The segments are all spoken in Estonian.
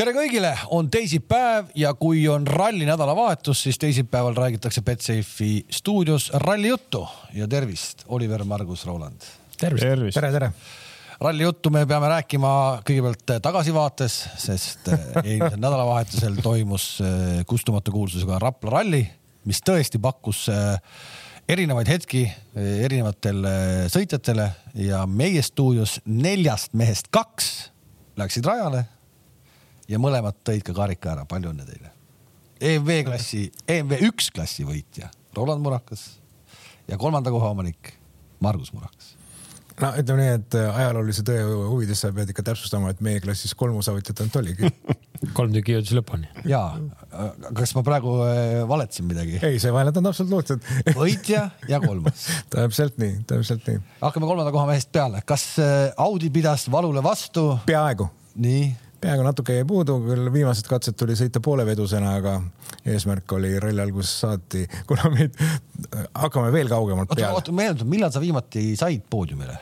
tere kõigile, on teisipäev ja kui on ralli nädalavahetus, siis teisipäeval räägitakse Betsafe'i stuudios rallijuttu. Ja tervist, Oliver Margus Roland. tervist, tervist., tere, tere! Rallijuttu me peame rääkima kõigepealt tagasivaates, sest eelmisel nädalavahetusel toimus eh, kustumatu kuulsusega Rapla ralli, mis tõesti pakkus erinevaid hetki erinevatele sõitjatele. Ja meie stuudios neljast mehest kaks läksid rajale ja mõlemad tõid ka karika ära, palju õnne teile. EMV klassi, EMV üks klassi võitja Roland Murakas ja kolmanda koha omanik Margus Murakas no ütleme nii, et äh, ajaloolise tõe huvides sa pead ikka täpsustama, et meie klassis kolm osavõtjat ainult oligi kolm tükki jõudis lõpuni. ja, kas ma praegu äh, valetasin midagi? ei, sa valetad absoluutselt võitja ja kolmas täpselt nii, täpselt nii. hakkame kolmanda koha mehest peale, kas äh, Audi pidas valule vastu? peaaegu. nii peaaegu natuke jäi puudu, küll viimased katsed tuli sõita poolevedusena, aga eesmärk oli ralli algusest saati, kuna meid, hakkame veel kaugemalt peale. oota, meenuta, millal sa viimati said poodiumile?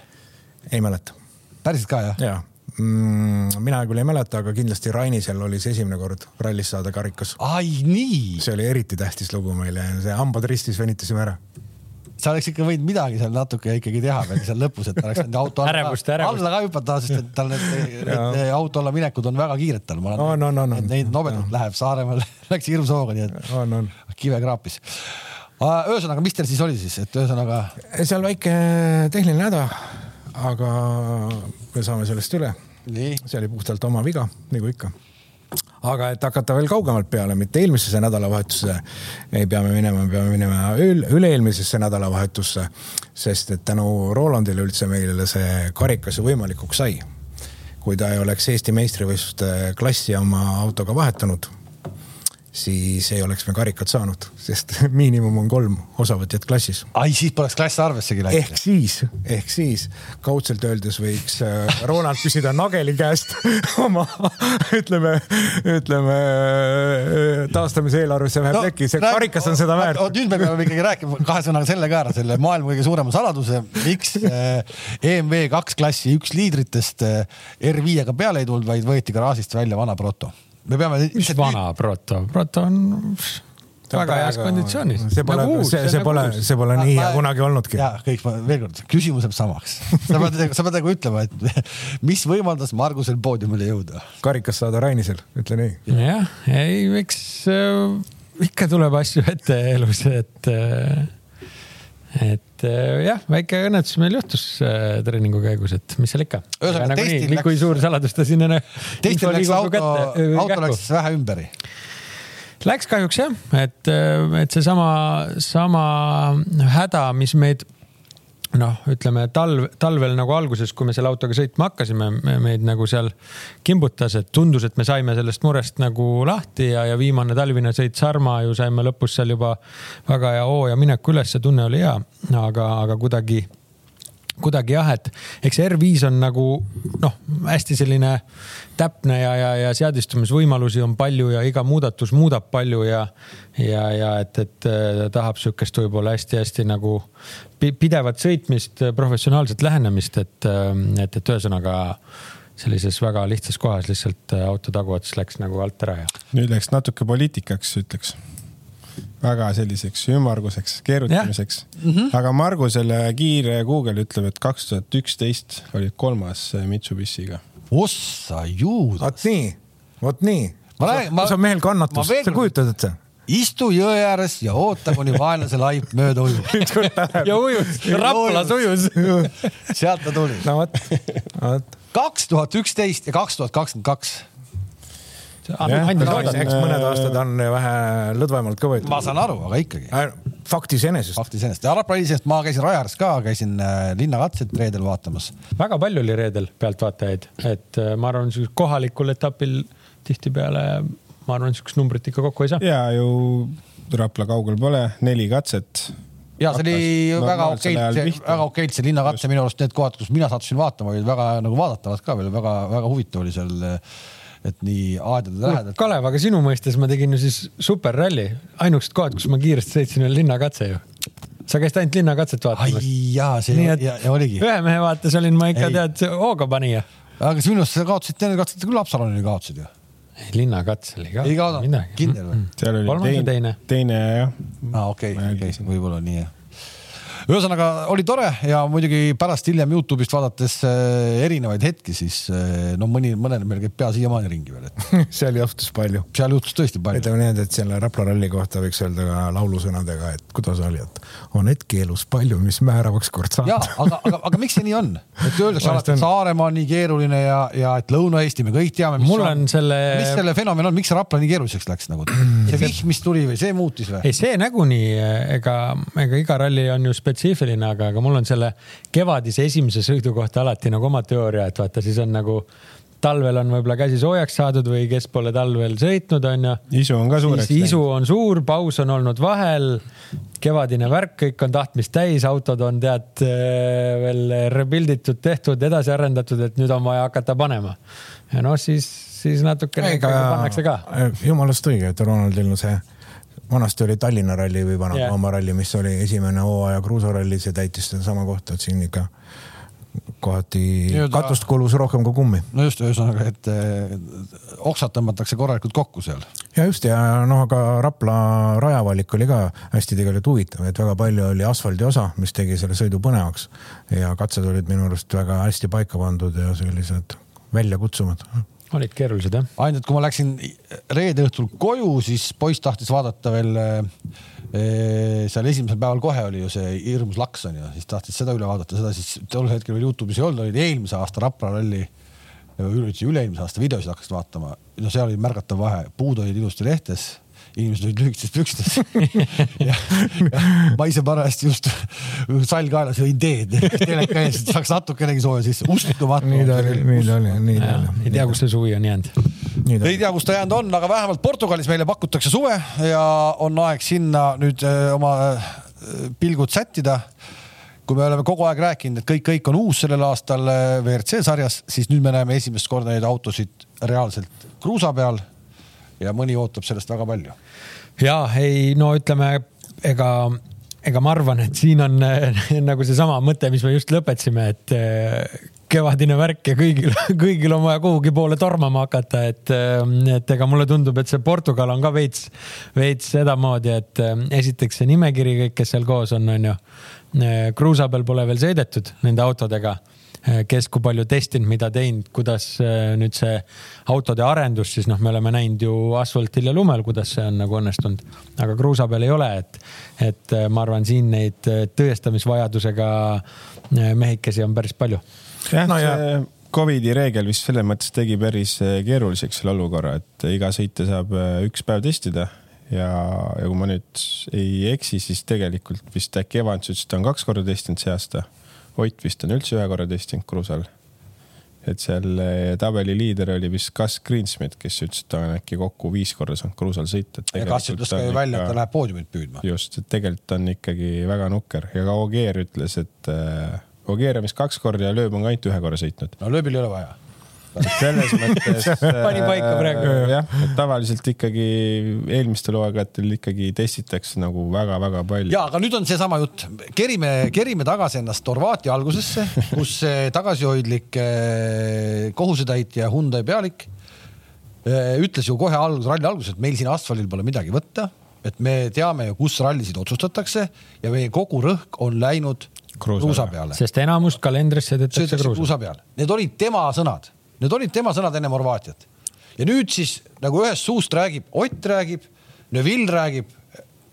ei mäleta. päriselt ka jah? jaa mm,. mina küll ei mäleta, aga kindlasti Rainisel oli see esimene kord rallis saada karikas. ai nii? see oli eriti tähtis lugu meile, see hambad ristis venitasime ära sa oleks ikka võinud midagi seal natuke ikkagi teha veel seal lõpus, et ta oleks saanud auto alla, ärevust, ärevust. alla ka hüpata, sest et tal need, need auto alla minekud on väga kiired tal. no, no, no, no, neid nobedalt läheb Saaremaal läks hirmus hooga, nii et on, on. kive kraapis. ühesõnaga, mis teil siis oli siis, et ühesõnaga? seal väike tehniline häda, aga me saame sellest üle. see oli puhtalt oma viga, nagu ikka aga et hakata veel kaugemalt peale, mitte eelmisesse nädalavahetusse ei pea me minema, me peame minema üle-eelmisesse nädalavahetusse, sest et tänu Rolandile üldse meile see karikas ju võimalikuks sai. kui ta ei oleks Eesti meistrivõistluste klassi oma autoga vahetanud siis ei oleks me karikat saanud, sest miinimum on kolm osavõtjat klassis. ai, siis poleks klass arvessegi läinud. ehk siis, ehk siis kaudselt öeldes võiks äh, Ronald küsida Nageli käest oma ütleme, ütleme äh, taastamise eelarvesse vähe no, plekki, see karikas on seda väärt. nüüd me peame ikkagi rääkima kahe sõnaga selle ka ära, selle maailma kõige suurema saladuse, miks äh, EMV kaks klassi üks liidritest R5-ga peale ei tulnud, vaid võeti garaažist välja vana proto me peame. mis vana proto, proto on väga heas konditsioonis. see pole nagu, see, see, see pole, see pole nii hea kunagi olnudki. ja kõik, veel kord, küsimus jääb samaks. sa pead, sa pead nagu ütlema, et mis võimaldas Margusel poodiumile jõuda? karikas saada Rainisel, ütle nii. jah, ei, eks äh, ikka tuleb asju ette elus, et äh, et äh, jah, väike õnnetus meil juhtus äh, treeningu käigus, et mis seal ikka. ühesõnaga testil läks. kui suur saladus ta siin on. testil läks auto, auto läks vähe ümberi. Läks kahjuks jah, et, äh, et seesama, sama häda, mis meid noh, ütleme talv, talvel nagu alguses, kui me selle autoga sõitma hakkasime, meid nagu seal kimbutas, et tundus, et me saime sellest murest nagu lahti ja, ja viimane talvine sõit Sarma ju saime lõpus seal juba väga hea hoo ja mineku üles, see tunne oli hea, aga, aga kuidagi kuidagi jah, et eks R5 on nagu noh, hästi selline täpne ja, ja, ja seadistumisvõimalusi on palju ja iga muudatus muudab palju ja, ja, ja et, et tahab sihukest võib-olla hästi-hästi nagu pidevat sõitmist, professionaalset lähenemist, et, et, et ühesõnaga sellises väga lihtsas kohas lihtsalt auto taguots läks nagu alt ära ja. nüüd läks natuke poliitikaks, ütleks väga selliseks ümmarguseks keerutamiseks mm. -hmm. aga Margusele kiire Google ütleb, et kaks tuhat üksteist oli kolmas Mitsubishi'ga. ossa juudas. vot nii, vot nii. sa mehel kannatus, sa kujutad ette? istu jõe ääres ja oota, kuni vaenlase laip mööda ujub ja ujus, Raplas ujus sealt ta tuli. no vot, vot. kaks tuhat üksteist ja kaks tuhat kakskümmend kaks eks mõned aastad on vähe lõdvemalt ka võetud. ma saan aru, aga ikkagi. fakt iseenesest. fakt iseenesest ja Rapla iseenesest ma käisin raja ääres ka, käisin äh, linnakatset reedel vaatamas. väga palju oli reedel pealtvaatajaid, et äh, ma arvan, kohalikul etapil tihtipeale ma arvan, niisugust numbrit ikka kokku ei saa. ja ju Rapla kaugel pole, neli katset ja see oli no, väga okeilt, väga okeilt see linnakatse minu arust need kohad, kus mina sattusin vaatama, olid väga nagu vaadatavad ka veel väga-väga huvitav oli seal et nii aedade lähedalt. Kalev, aga sinu mõistes ma tegin ju siis superralli, ainukesed kohad, kus ma kiiresti sõitsin, oli linnakatse ju sa käisid ainult linnakatset vaatamas? jaa, see Nii, ja, ja oligi. ühe mehe vaates olin ma ikka ei. tead hooga panija. aga minu arust sa kaotasid, teine katset küll Haapsalonile kaotasid ju linnakatsel ei kaota, kindel või? seal oli kolmas teine. teine jah. aa ah, okei võib-olla nii jah ühesõnaga oli tore ja muidugi pärast hiljem Youtube'ist vaadates äh, erinevaid hetki, siis äh, no mõni, mõnel meil käib pea siiamaani ringi veel, et seal juhtus palju. seal juhtus tõesti palju. ütleme nii, et selle Rapla ralli kohta võiks öelda ka laulusõnadega, et kuidas oli, et on hetki elus palju, mis määravaks kord saab. ja aga, aga, aga miks see nii on, et öeldakse alati, et Saaremaa on nii keeruline ja, ja et Lõuna-Eesti me kõik teame. mul on, on selle. mis selle fenomen on, miks Rapla nii keeruliseks läks nagu? see vihm, mis tuli või see muutis või? ei, see nagunii, ega, ega iga ralli on ju spetsiifiline, aga, aga mul on selle kevadise esimese sõidu kohta alati nagu oma teooria, et vaata, siis on nagu talvel on võib-olla käsi soojaks saadud või kes pole talvel sõitnud, onju. isu on ka suureks läinud. isu on suur, paus on olnud vahel, kevadine värk, kõik on tahtmist täis, autod on tead veel rebuild itud, tehtud, edasi arendatud, et nüüd on vaja hakata panema. ja noh, siis, siis natukene pannakse ka. jumalast õige, et Ronaldil on see vanasti oli Tallinna ralli või Vana-Rooma yeah. ralli, mis oli esimene hooaja kruusaralli, see täitis sedasama kohta, et siin ikka kohati Nüüd, katust kulus rohkem kui kummi. no just, ühesõnaga, et eh, oksad tõmmatakse korralikult kokku seal. ja just ja noh, aga Rapla rajavalik oli ka hästi tegelikult huvitav, et väga palju oli asfaldi osa, mis tegi selle sõidu põnevaks ja katsed olid minu arust väga hästi paika pandud ja sellised väljakutsuvad olid keerulised jah? ainult kui ma läksin reede õhtul koju, siis poiss tahtis vaadata veel eh, seal esimesel päeval kohe oli ju see hirmus laks on ju, siis tahtis seda üle vaadata, seda siis tol hetkel veel Youtube'is ei olnud, olid eelmise aasta Rapla ralli, üle-eelmise aasta videosid hakkasid vaatama. no seal oli märgatav vahe, puud olid ilusti lehtes inimesed olid lühikestes pükstes ja, ja ma ise parajasti just sall kaelas jõin teed teleka ees, et saaks natukenegi sooja sisse, uskumatu. nii ta oli, nii ta oli, nii ta oli. ei tea, kus see suvi on jäänud. ei tea, kus ta jäänud on, aga vähemalt Portugalis meile pakutakse suve ja on aeg sinna nüüd öö, oma öö, pilgud sättida kui me oleme kogu aeg rääkinud, et kõik, kõik on uus sellel aastal WRC sarjas, siis nüüd me näeme esimest korda neid autosid reaalselt kruusa peal ja mõni ootab sellest väga palju. Ja ei, no ütleme, ega, ega ma arvan, et siin on nagu seesama mõte, mis me just lõpetasime, et eh, kevadine värk ja kõigil, kõigil on vaja kuhugi poole tormama hakata, et, eh, et ega mulle tundub, et see Portugal on ka veits, veits sedamoodi, et eh, esiteks see nimekiri, kõik, kes seal koos on, on ju. kruusa peal pole veel sõidetud nende autodega kes kui palju testinud, mida teinud, kuidas eh, nüüd see autode arendus, siis noh, me oleme näinud ju asfaltil ja lumel, kuidas see on nagu õnnestunud, aga kruusa peal ei ole, et, et eh, ma arvan, siin neid tõestamisvajadusega mehikesi on päris palju. jah no, see Covidi reegel vist selles mõttes tegi päris keeruliseks selle olukorra, et iga sõitja saab üks päev testida ja, ja kui ma nüüd ei eksi, siis tegelikult vist äkki Evans ütles, et ta on kaks korda testinud see aasta Ott vist on üldse ühe korra testinud kruusal. et seal eh, tabeli liider oli vist Gus Greensmith, kes ütles, et ta on äkki kokku viis korda saanud kruusal sõita. ja Gus ütles ka ju välja, et ta läheb poodiumit püüdma. just, et tegelikult on ikkagi väga nukker ja ka Ogier ütles, et äh, Ogier on vist kaks korda ja Lööb on ka ainult ühe korra sõitnud. no Lööbil ei ole vaja selles mõttes pani paika praegu. jah, et tavaliselt ikkagi eelmistel hooaegadel ikkagi testitakse nagu väga-väga palju. ja, aga nüüd on seesama jutt, kerime, kerime tagasi ennast Horvaatia algusesse, kus tagasihoidlik eh, kohusetäitja Hyundai pealik eh, ütles ju kohe algus, ralli alguses, et meil siin asfaldil pole midagi võtta, et me teame ju, kus rallisid otsustatakse ja meie kogu rõhk on läinud kruusa peale. sest enamust kalendrisse sõidetakse kruusa peal. Need olid tema sõnad Need olid tema sõnad enne Horvaatiat. ja nüüd siis nagu ühest suust räägib, Ott räägib, Neville räägib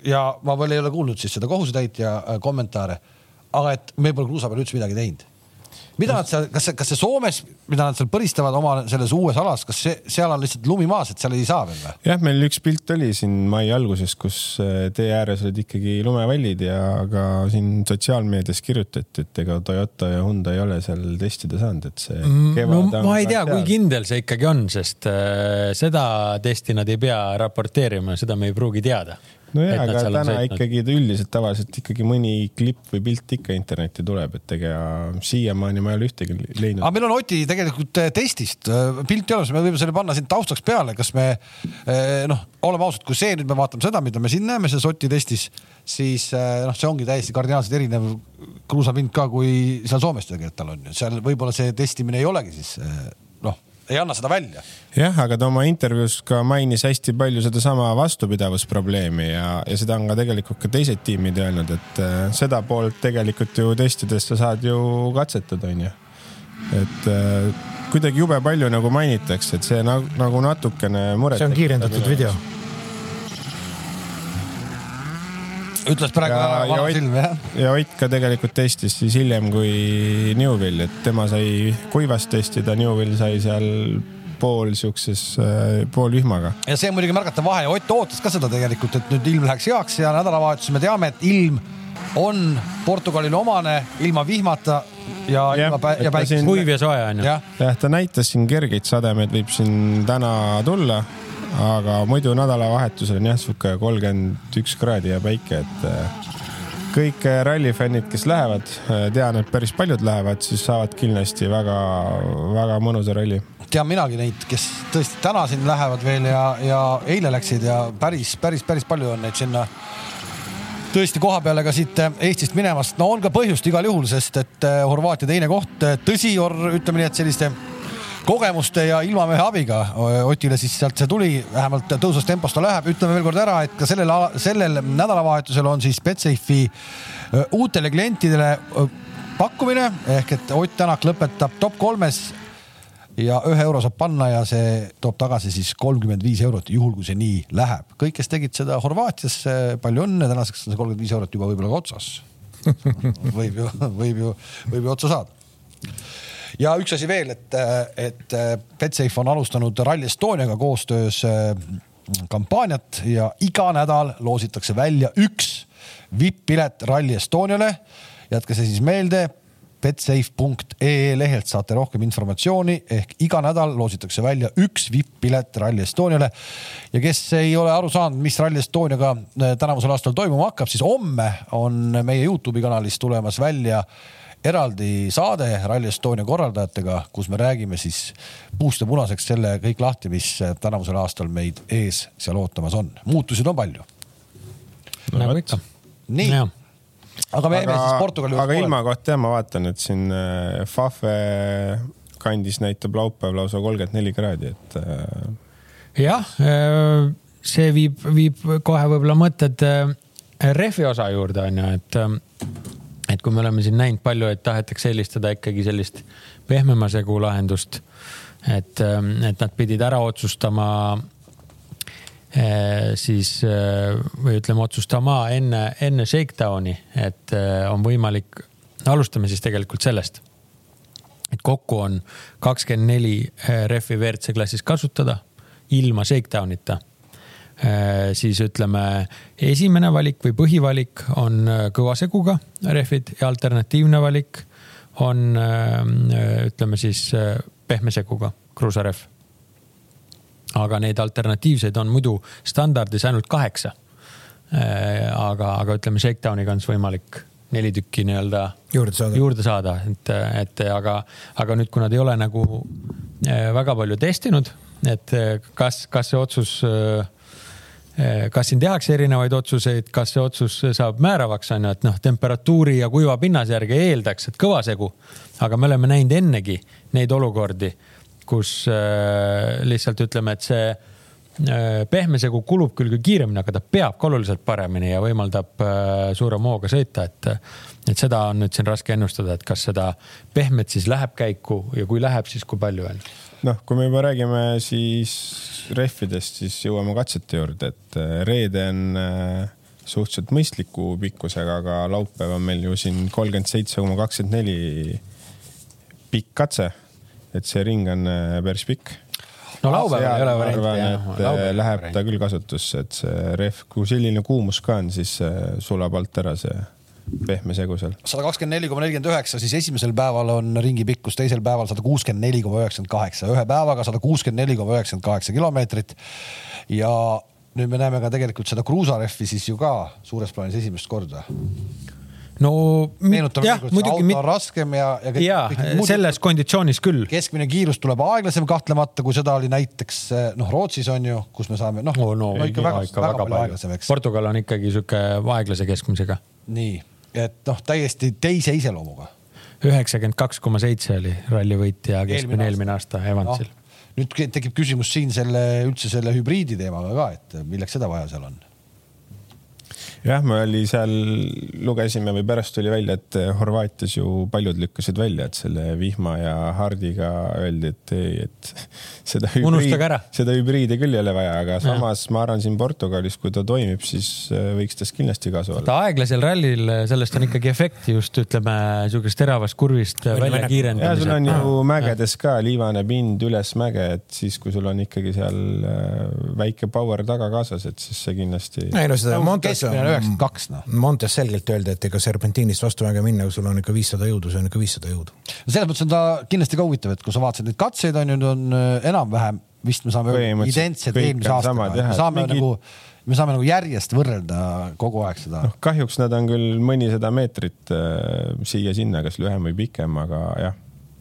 ja ma veel ei ole kuulnud siis seda kohusetäitja äh, kommentaare. aga et me pole kruusa peal üldse midagi teinud mida nad seal, kas kas see Soomes, mida nad seal põristavad oma selles uues alas, kas see, seal on lihtsalt lumi maas, et seal ei saa veel või? jah, meil üks pilt oli siin mai alguses, kus äh, tee ääres olid ikkagi lumevallid ja ka siin sotsiaalmeedias kirjutati, et ega Toyota ja Honda ei ole seal testida saanud, et see mm, no, ma ei tea, kui kindel see ikkagi on, sest äh, seda testi nad ei pea raporteerima, seda me ei pruugi teada nojah, aga täna sõitnud. ikkagi üldiselt tavaliselt ikkagi mõni klipp või pilt ikka internetti tuleb, et ega siiamaani ma ei ole ühtegi leidnud. aga meil on Oti tegelikult äh, testist äh, pilt olemas, me võime selle panna siin taustaks peale, kas me äh, noh, oleme ausad, kui see nüüd me vaatame seda, mida me siin näeme selles Oti testis, siis noh, see ongi täiesti kardinaalselt erinev kruusapind ka, kui seal Soomes tegelikult tal on ju, seal võib-olla see testimine ei olegi siis ei anna seda välja. jah, aga ta oma intervjuus ka mainis hästi palju sedasama vastupidavusprobleemi ja, ja seda on ka tegelikult ka teised tiimid öelnud, et äh, seda poolt tegelikult ju testides sa saad ju katsetada, onju. et äh, kuidagi jube palju nagu mainitakse, et see nagu, nagu natukene muret. see on kiirendatud video ütles praegu ära vana silm, jah. ja Ott ka tegelikult testis siis hiljem kui Newvil, et tema sai kuivas testida, Newvil sai seal pool siukses, äh, pool vihmaga. ja see on muidugi märgatav vahe ja Ott ootas ka seda tegelikult, et nüüd ilm läheks heaks ja nädalavahetusel me teame, et ilm on Portugalile omane ilma vihmata ja, ja ilma pä ja päikese. kuiv ja soe on ju. jah, ta näitas siin kergeid sademeid võib siin täna tulla aga muidu nädalavahetusel on jah, sihuke kolmkümmend üks kraadi ja päike, et äh, kõik äh, rallifännid, kes lähevad, äh, tean, et päris paljud lähevad, siis saavad kindlasti väga-väga mõnusa ralli. tean minagi neid, kes tõesti täna siin lähevad veel ja, ja eile läksid ja päris, päris, päris palju on neid sinna tõesti koha peale ka siit Eestist minemast. no on ka põhjust igal juhul, sest et Horvaatia teine koht, tõsi, ütleme nii, et selliste kogemuste ja ilmamehe abiga Otile siis sealt see tuli, vähemalt tõusvas tempos ta läheb. ütleme veel kord ära, et ka sellel, sellel nädalavahetusel on siis Betsafe'i uutele klientidele pakkumine ehk et Ott Tänak lõpetab top kolmes ja ühe euro saab panna ja see toob tagasi siis kolmkümmend viis eurot, juhul kui see nii läheb. kõik, kes tegid seda Horvaatias, palju õnne, tänaseks on see kolmkümmend viis eurot juba võib-olla ka otsas. võib ju, võib ju, võib ju otsa saada ja üks asi veel, et, et Betsafe on alustanud Rally Estoniaga koostöös äh, kampaaniat ja iga nädal loositakse välja üks vipp-pilet Rally Estoniale. jätke see siis meelde betsafe.ee lehelt saate rohkem informatsiooni ehk iga nädal loositakse välja üks vipp-pilet Rally Estoniale. ja kes ei ole aru saanud, mis Rally Estoniaga äh, tänavusel aastal toimuma hakkab, siis homme on meie Youtube'i kanalis tulemas välja eraldi saade Rally Estonia korraldajatega, kus me räägime siis puust ja punaseks selle kõik lahti, mis tänavusel aastal meid ees seal ootamas on. muutusid on palju nagu ikka. nii, aga me jäime siis Portugali. aga ilmakoht jah, ma vaatan, et siin äh, Fafe kandis näitab laupäev lausa kolmkümmend neli kraadi, et. Äh, jah, äh, see viib, viib kohe võib-olla mõtted rehvi osa juurde on ju, et et kui me oleme siin näinud palju, et tahetakse eelistada ikkagi sellist pehmema segu lahendust, et, ähm, et nad pidid ära otsustama äh, siis äh, või ütleme, otsustama enne, enne shakedowni, et äh, on võimalik, alustame siis tegelikult sellest. et kokku on kakskümmend neli rehvi WRC klassis kasutada ilma shakedown'ita siis ütleme, esimene valik või põhivalik on äh, kõvaseguga rehvid ja alternatiivne valik on äh, ütleme siis pehme seguga kruusarehv. aga neid alternatiivseid on muidu standardis ainult kaheksa. aga, aga ütleme, Shakedowniga on siis võimalik neli tükki nii-öelda juurde saada, juurde saada, et, et aga, aga nüüd, kui nad ei ole nagu väga palju testinud, et kas, kas see otsus äh, kas siin tehakse erinevaid otsuseid, kas see otsus saab määravaks, on ju, et noh, temperatuuri ja kuiva pinnase järgi eeldaks, et kõva segu. aga me oleme näinud ennegi neid olukordi, kus äh, lihtsalt ütleme, et see äh, pehme segu kulub küll küll kiiremini, aga ta peab ka oluliselt paremini ja võimaldab äh, suurema hooga sõita, et, et seda on nüüd siin raske ennustada, et kas seda pehmet siis läheb käiku ja kui läheb, siis kui palju veel noh, kui me juba räägime siis rehvidest, siis jõuame katsete juurde, et äh, reede on äh, suhteliselt mõistliku pikkusega, aga laupäev on meil ju siin kolmkümmend seitse koma kakskümmend neli pikk katse. et see ring on äh, päris pikk. no laupäeval ei ole varianti et läheb ta küll kasutusse, et see rehv, kui selline kuumus ka on, siis sulab alt ära see pehme segu seal. sada kakskümmend neli koma nelikümmend üheksa, siis esimesel päeval on ringi pikkus, teisel päeval sada kuuskümmend neli koma üheksakümmend kaheksa, ühe päevaga sada kuuskümmend neli koma üheksakümmend kaheksa kilomeetrit. ja nüüd me näeme ka tegelikult seda kruusarehvi siis ju ka suures plaanis esimest korda no meenutame, auto on raskem ja, ja kõik, ja, kõik selles konditsioonis küll. keskmine kiirus tuleb aeglasem kahtlemata, kui seda oli näiteks noh, Rootsis on ju, kus me saame noh oh, no, no, ikka väga, ikka väga, väga palju aeglasem, eks. Portugal on ikkagi sihuke aeglase keskmisega. nii et noh, täiesti teise iseloomuga. üheksakümmend kaks koma seitse oli ralli võitja keskmine eelmine aasta. Evansil. No nüüd tekib küsimus siin selle üldse selle hübriidi teemaga ka, et milleks seda vaja seal on jah, me oli seal, lugesime või pärast tuli välja, et Horvaatias ju paljud lükkasid välja, et selle vihma ja hardiga öeldi, et ei, et seda hübriidi, seda hübriidi küll ei ole vaja, aga samas ja. ma arvan, siin Portugalis, kui ta toimib, siis äh, võiks tast kindlasti kasu olla. aeglasel rallil, sellest on ikkagi efekti just ütleme sihukesest teravast kurvist välja kiirendamisel. ja sul on ju mägedes ka liivane pind üles mäge, et siis, kui sul on ikkagi seal äh, väike power taga kaasas, et siis see kindlasti. ei no seda Montes on üheksakümmend kaks, noh. Montes selgelt öeldi, et ega serpentiinist vastumäge minna, kui sul on ikka viissada jõudu, see on ikka viissada jõudu. selles mõttes on ta kindlasti ka huvitav, et kui sa vaatasid neid katseid on ju, nüüd on äh, enam-vähem vist me saame identsed eelmise aastaga, me saame mingi... nagu me saame nagu järjest võrrelda kogu aeg seda no,. kahjuks nad on küll mõnisada meetrit äh, siia-sinna, kas lühem või pikem, aga jah,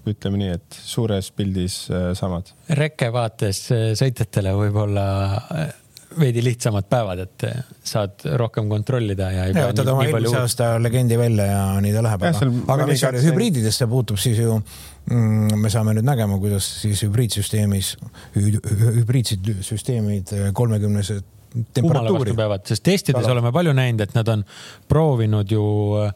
ütleme nii, et suures pildis äh, samad. reke vaates äh, sõitjatele võib-olla veidi lihtsamad päevad, et saad rohkem kontrollida ja ei ja, nii palju. eelmise aasta legendi välja ja nii ta läheb. aga, aga mis hübriididesse puutub, siis ju mm, me saame nüüd nägema, kuidas siis hübriidsüsteemis, hübriidsüsteemid kolmekümnesed temperatuuri. sest testides Tala. oleme palju näinud, et nad on proovinud ju äh,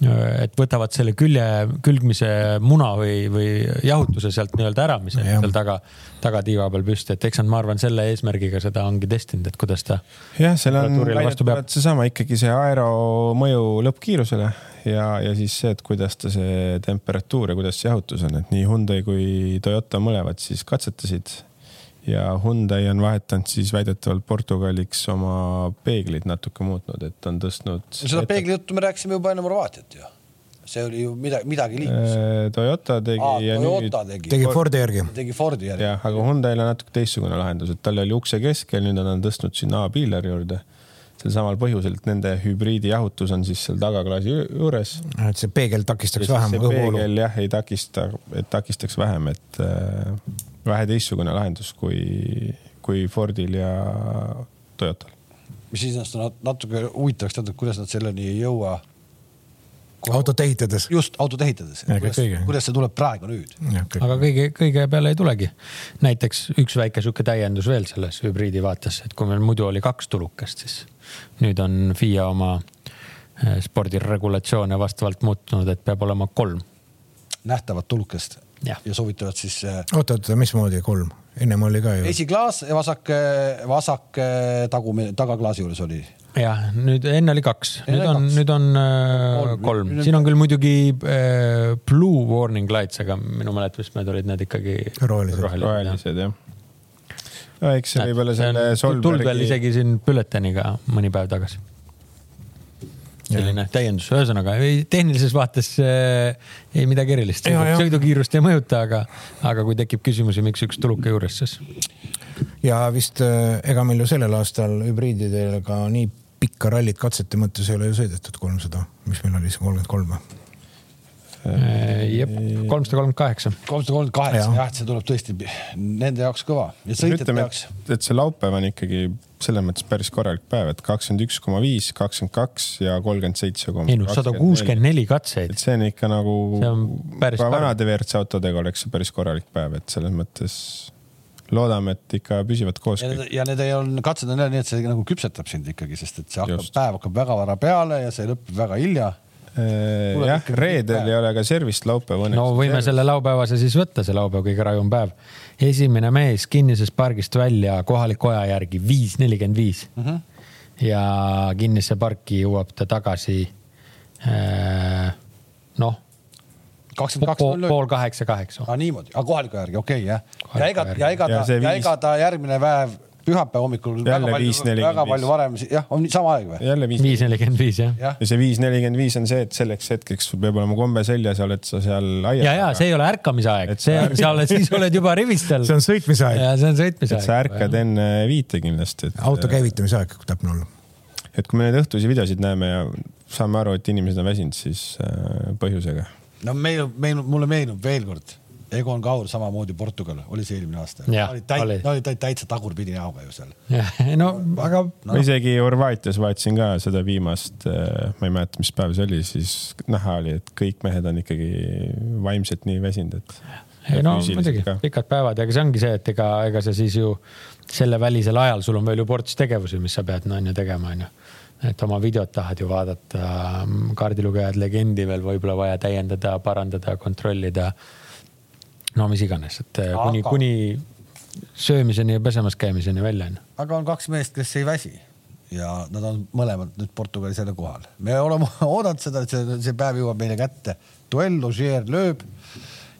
et võtavad selle külje, külgmise muna või, või jahutuse sealt nii-öelda ära, mis on seal taga, tagatiiva peal püsti, et eks nad, ma arvan, selle eesmärgiga seda ongi testinud, et kuidas ta. jah, seal on väidetavalt seesama ikkagi see aero mõju lõppkiirusele ja, ja siis see, et kuidas ta see temperatuur ja kuidas see jahutus on, et nii Hyundai kui Toyota mõlemad siis katsetasid ja Hyundai on vahetanud siis väidetavalt Portugaliks oma peegleid natuke muutnud, et on tõstnud. seda peegli juttu me rääkisime juba enne Horvaatiat ju. see oli ju midagi, midagi liikus. Äh, Toyota tegi Aa, ja Toyota nüüd. tegi Fordi järgi. tegi Fordi järgi. jah, aga Hyundai'l on natuke teistsugune lahendus, et tal oli ukse keskel, nüüd on ta tõstnud sinna A-piileri juurde sel samal põhjusel, et nende hübriidijahutus on siis seal tagaklaasi juures. et see peegel takistaks vähem õhuvoolu. peegel jah, ei takista, et takistaks vähem, et äh, vähe teistsugune lahendus kui, kui Fordil ja Toyotal. mis iseenesest on natuke huvitavaks teada, kuidas nad selleni ei jõua. autot ehitades. just, autot ehitades. kuidas, kuidas see tuleb praegu nüüd? aga kõige, kõige peale ei tulegi. näiteks üks väike sihuke täiendus veel selles hübriidi vaates, et kui meil muidu oli kaks tulukest, siis nüüd on FIA oma eh, spordiregulatsioone vastavalt muutunud, et peab olema kolm. nähtavat tulukest ja, ja soovitavad siis. Eh, oota, oota, mismoodi kolm? ennem oli ka ju. esiklaas ja vasak, vasak tagumine, tagaklaasi juures oli. jah, nüüd enne oli kaks, nüüd on, nüüd on äh, kolm, siin on küll muidugi äh, blue warning lights, aga minu mäletamist mööda olid need ikkagi rohelised, rohelised jah no eks see võib-olla selle Solbergi. tuld veel isegi siin bülleteniga mõni päev tagasi. Selline täiendus, ühesõnaga tehnilises vaates äh, ei midagi erilist, sõidukiirust ei mõjuta, aga, aga kui tekib küsimusi, miks üks tuluke juures, siis. ja vist äh, ega meil ju sellel aastal hübriididega nii pikka rallit katsete mõttes ei ole ju sõidetud kolmsada, mis meil oli see kolmkümmend kolm või? Äh, jep, kolmsada kolmkümmend kaheksa. kolmsada kolmkümmend kaheksa, jah, see tuleb tõesti nende jaoks kõva ja sõitjate jaoks. et see laupäev on ikkagi selles mõttes päris korralik päev, et kakskümmend üks koma viis, kakskümmend kaks ja kolmkümmend seitse koma. ei no sada kuuskümmend neli katseid. et see on ikka nagu. ka vanade WRC autodega oleks see päris korralik päev, et selles mõttes loodame, et ikka püsivad koos. ja need ei olnud, katsed on jälle nii, et see nagu küpsetab sind ikkagi, sest et see hakkab, päev hakkab väga vara peale ja see lõpeb väga hilja jah, reedel ei ole ka servist laupäeva õnneks. no võime selle laupäevase siis võtta, see laupäev kõige rajum päev. esimene mees kinnisest pargist välja kohaliku aja järgi viis nelikümmend viis. Mhm. ja kinnisse parki jõuab ta tagasi äh, noh kakskümmend kaks null null. pool kaheksa, kaheksa. aa niimoodi, aga kohaliku järgi, okei okay, jah. ja ega, ja ega ta, ja ega ta järgmine päev pühapäeva hommikul jälle väga palju, väga palju varem, jah, on sama aeg või? jälle viis, viis nelikümmend viis jah ja.. ja see viis nelikümmend viis on see, et selleks hetkeks sul peab olema kombe seljas ja oled sa seal aias. ja, ja see ei ole ärkamise aeg, see on, sa oled, siis oled juba rivistel. see on sõitmise aeg. ja see on sõitmise aeg. sa ärkad enne viite kindlasti et.... auto käivitamise aeg täpne olla. et kui me neid õhtusi videosid näeme ja saame aru, et inimesed on väsinud, siis äh, põhjusega. no meenub, meenub, mulle meenub veel kord Egon Kaur samamoodi Portugal, oli see eelmine aasta? oli täit-, no oli täitsa tagurpidi näoga ju seal. no aga no.. isegi Horvaatias vaatasin ka seda viimast, äh, ma ei mäleta, mis päev see oli, siis näha oli, et kõik mehed on ikkagi vaimselt nii väsinud, et ei no muidugi, pikad päevad ja ega see ongi see, et ega, ega sa siis ju selle välisel ajal, sul on veel ju ports tegevusi, mis sa pead, no on ju tegema, on ju. et oma videot tahad ju vaadata, kaardilugejad, legendi veel võib-olla vaja täiendada, parandada, kontrollida. No mis iganes, et aga... kuni, kuni söömiseni ja pesemas käimiseni välja on. aga on kaks meest, kes ei väsi ja nad on mõlemad nüüd Portugalis jälle kohal. me oleme oodanud seda, et see, see päev jõuab meile kätte. duell, Ogier lööb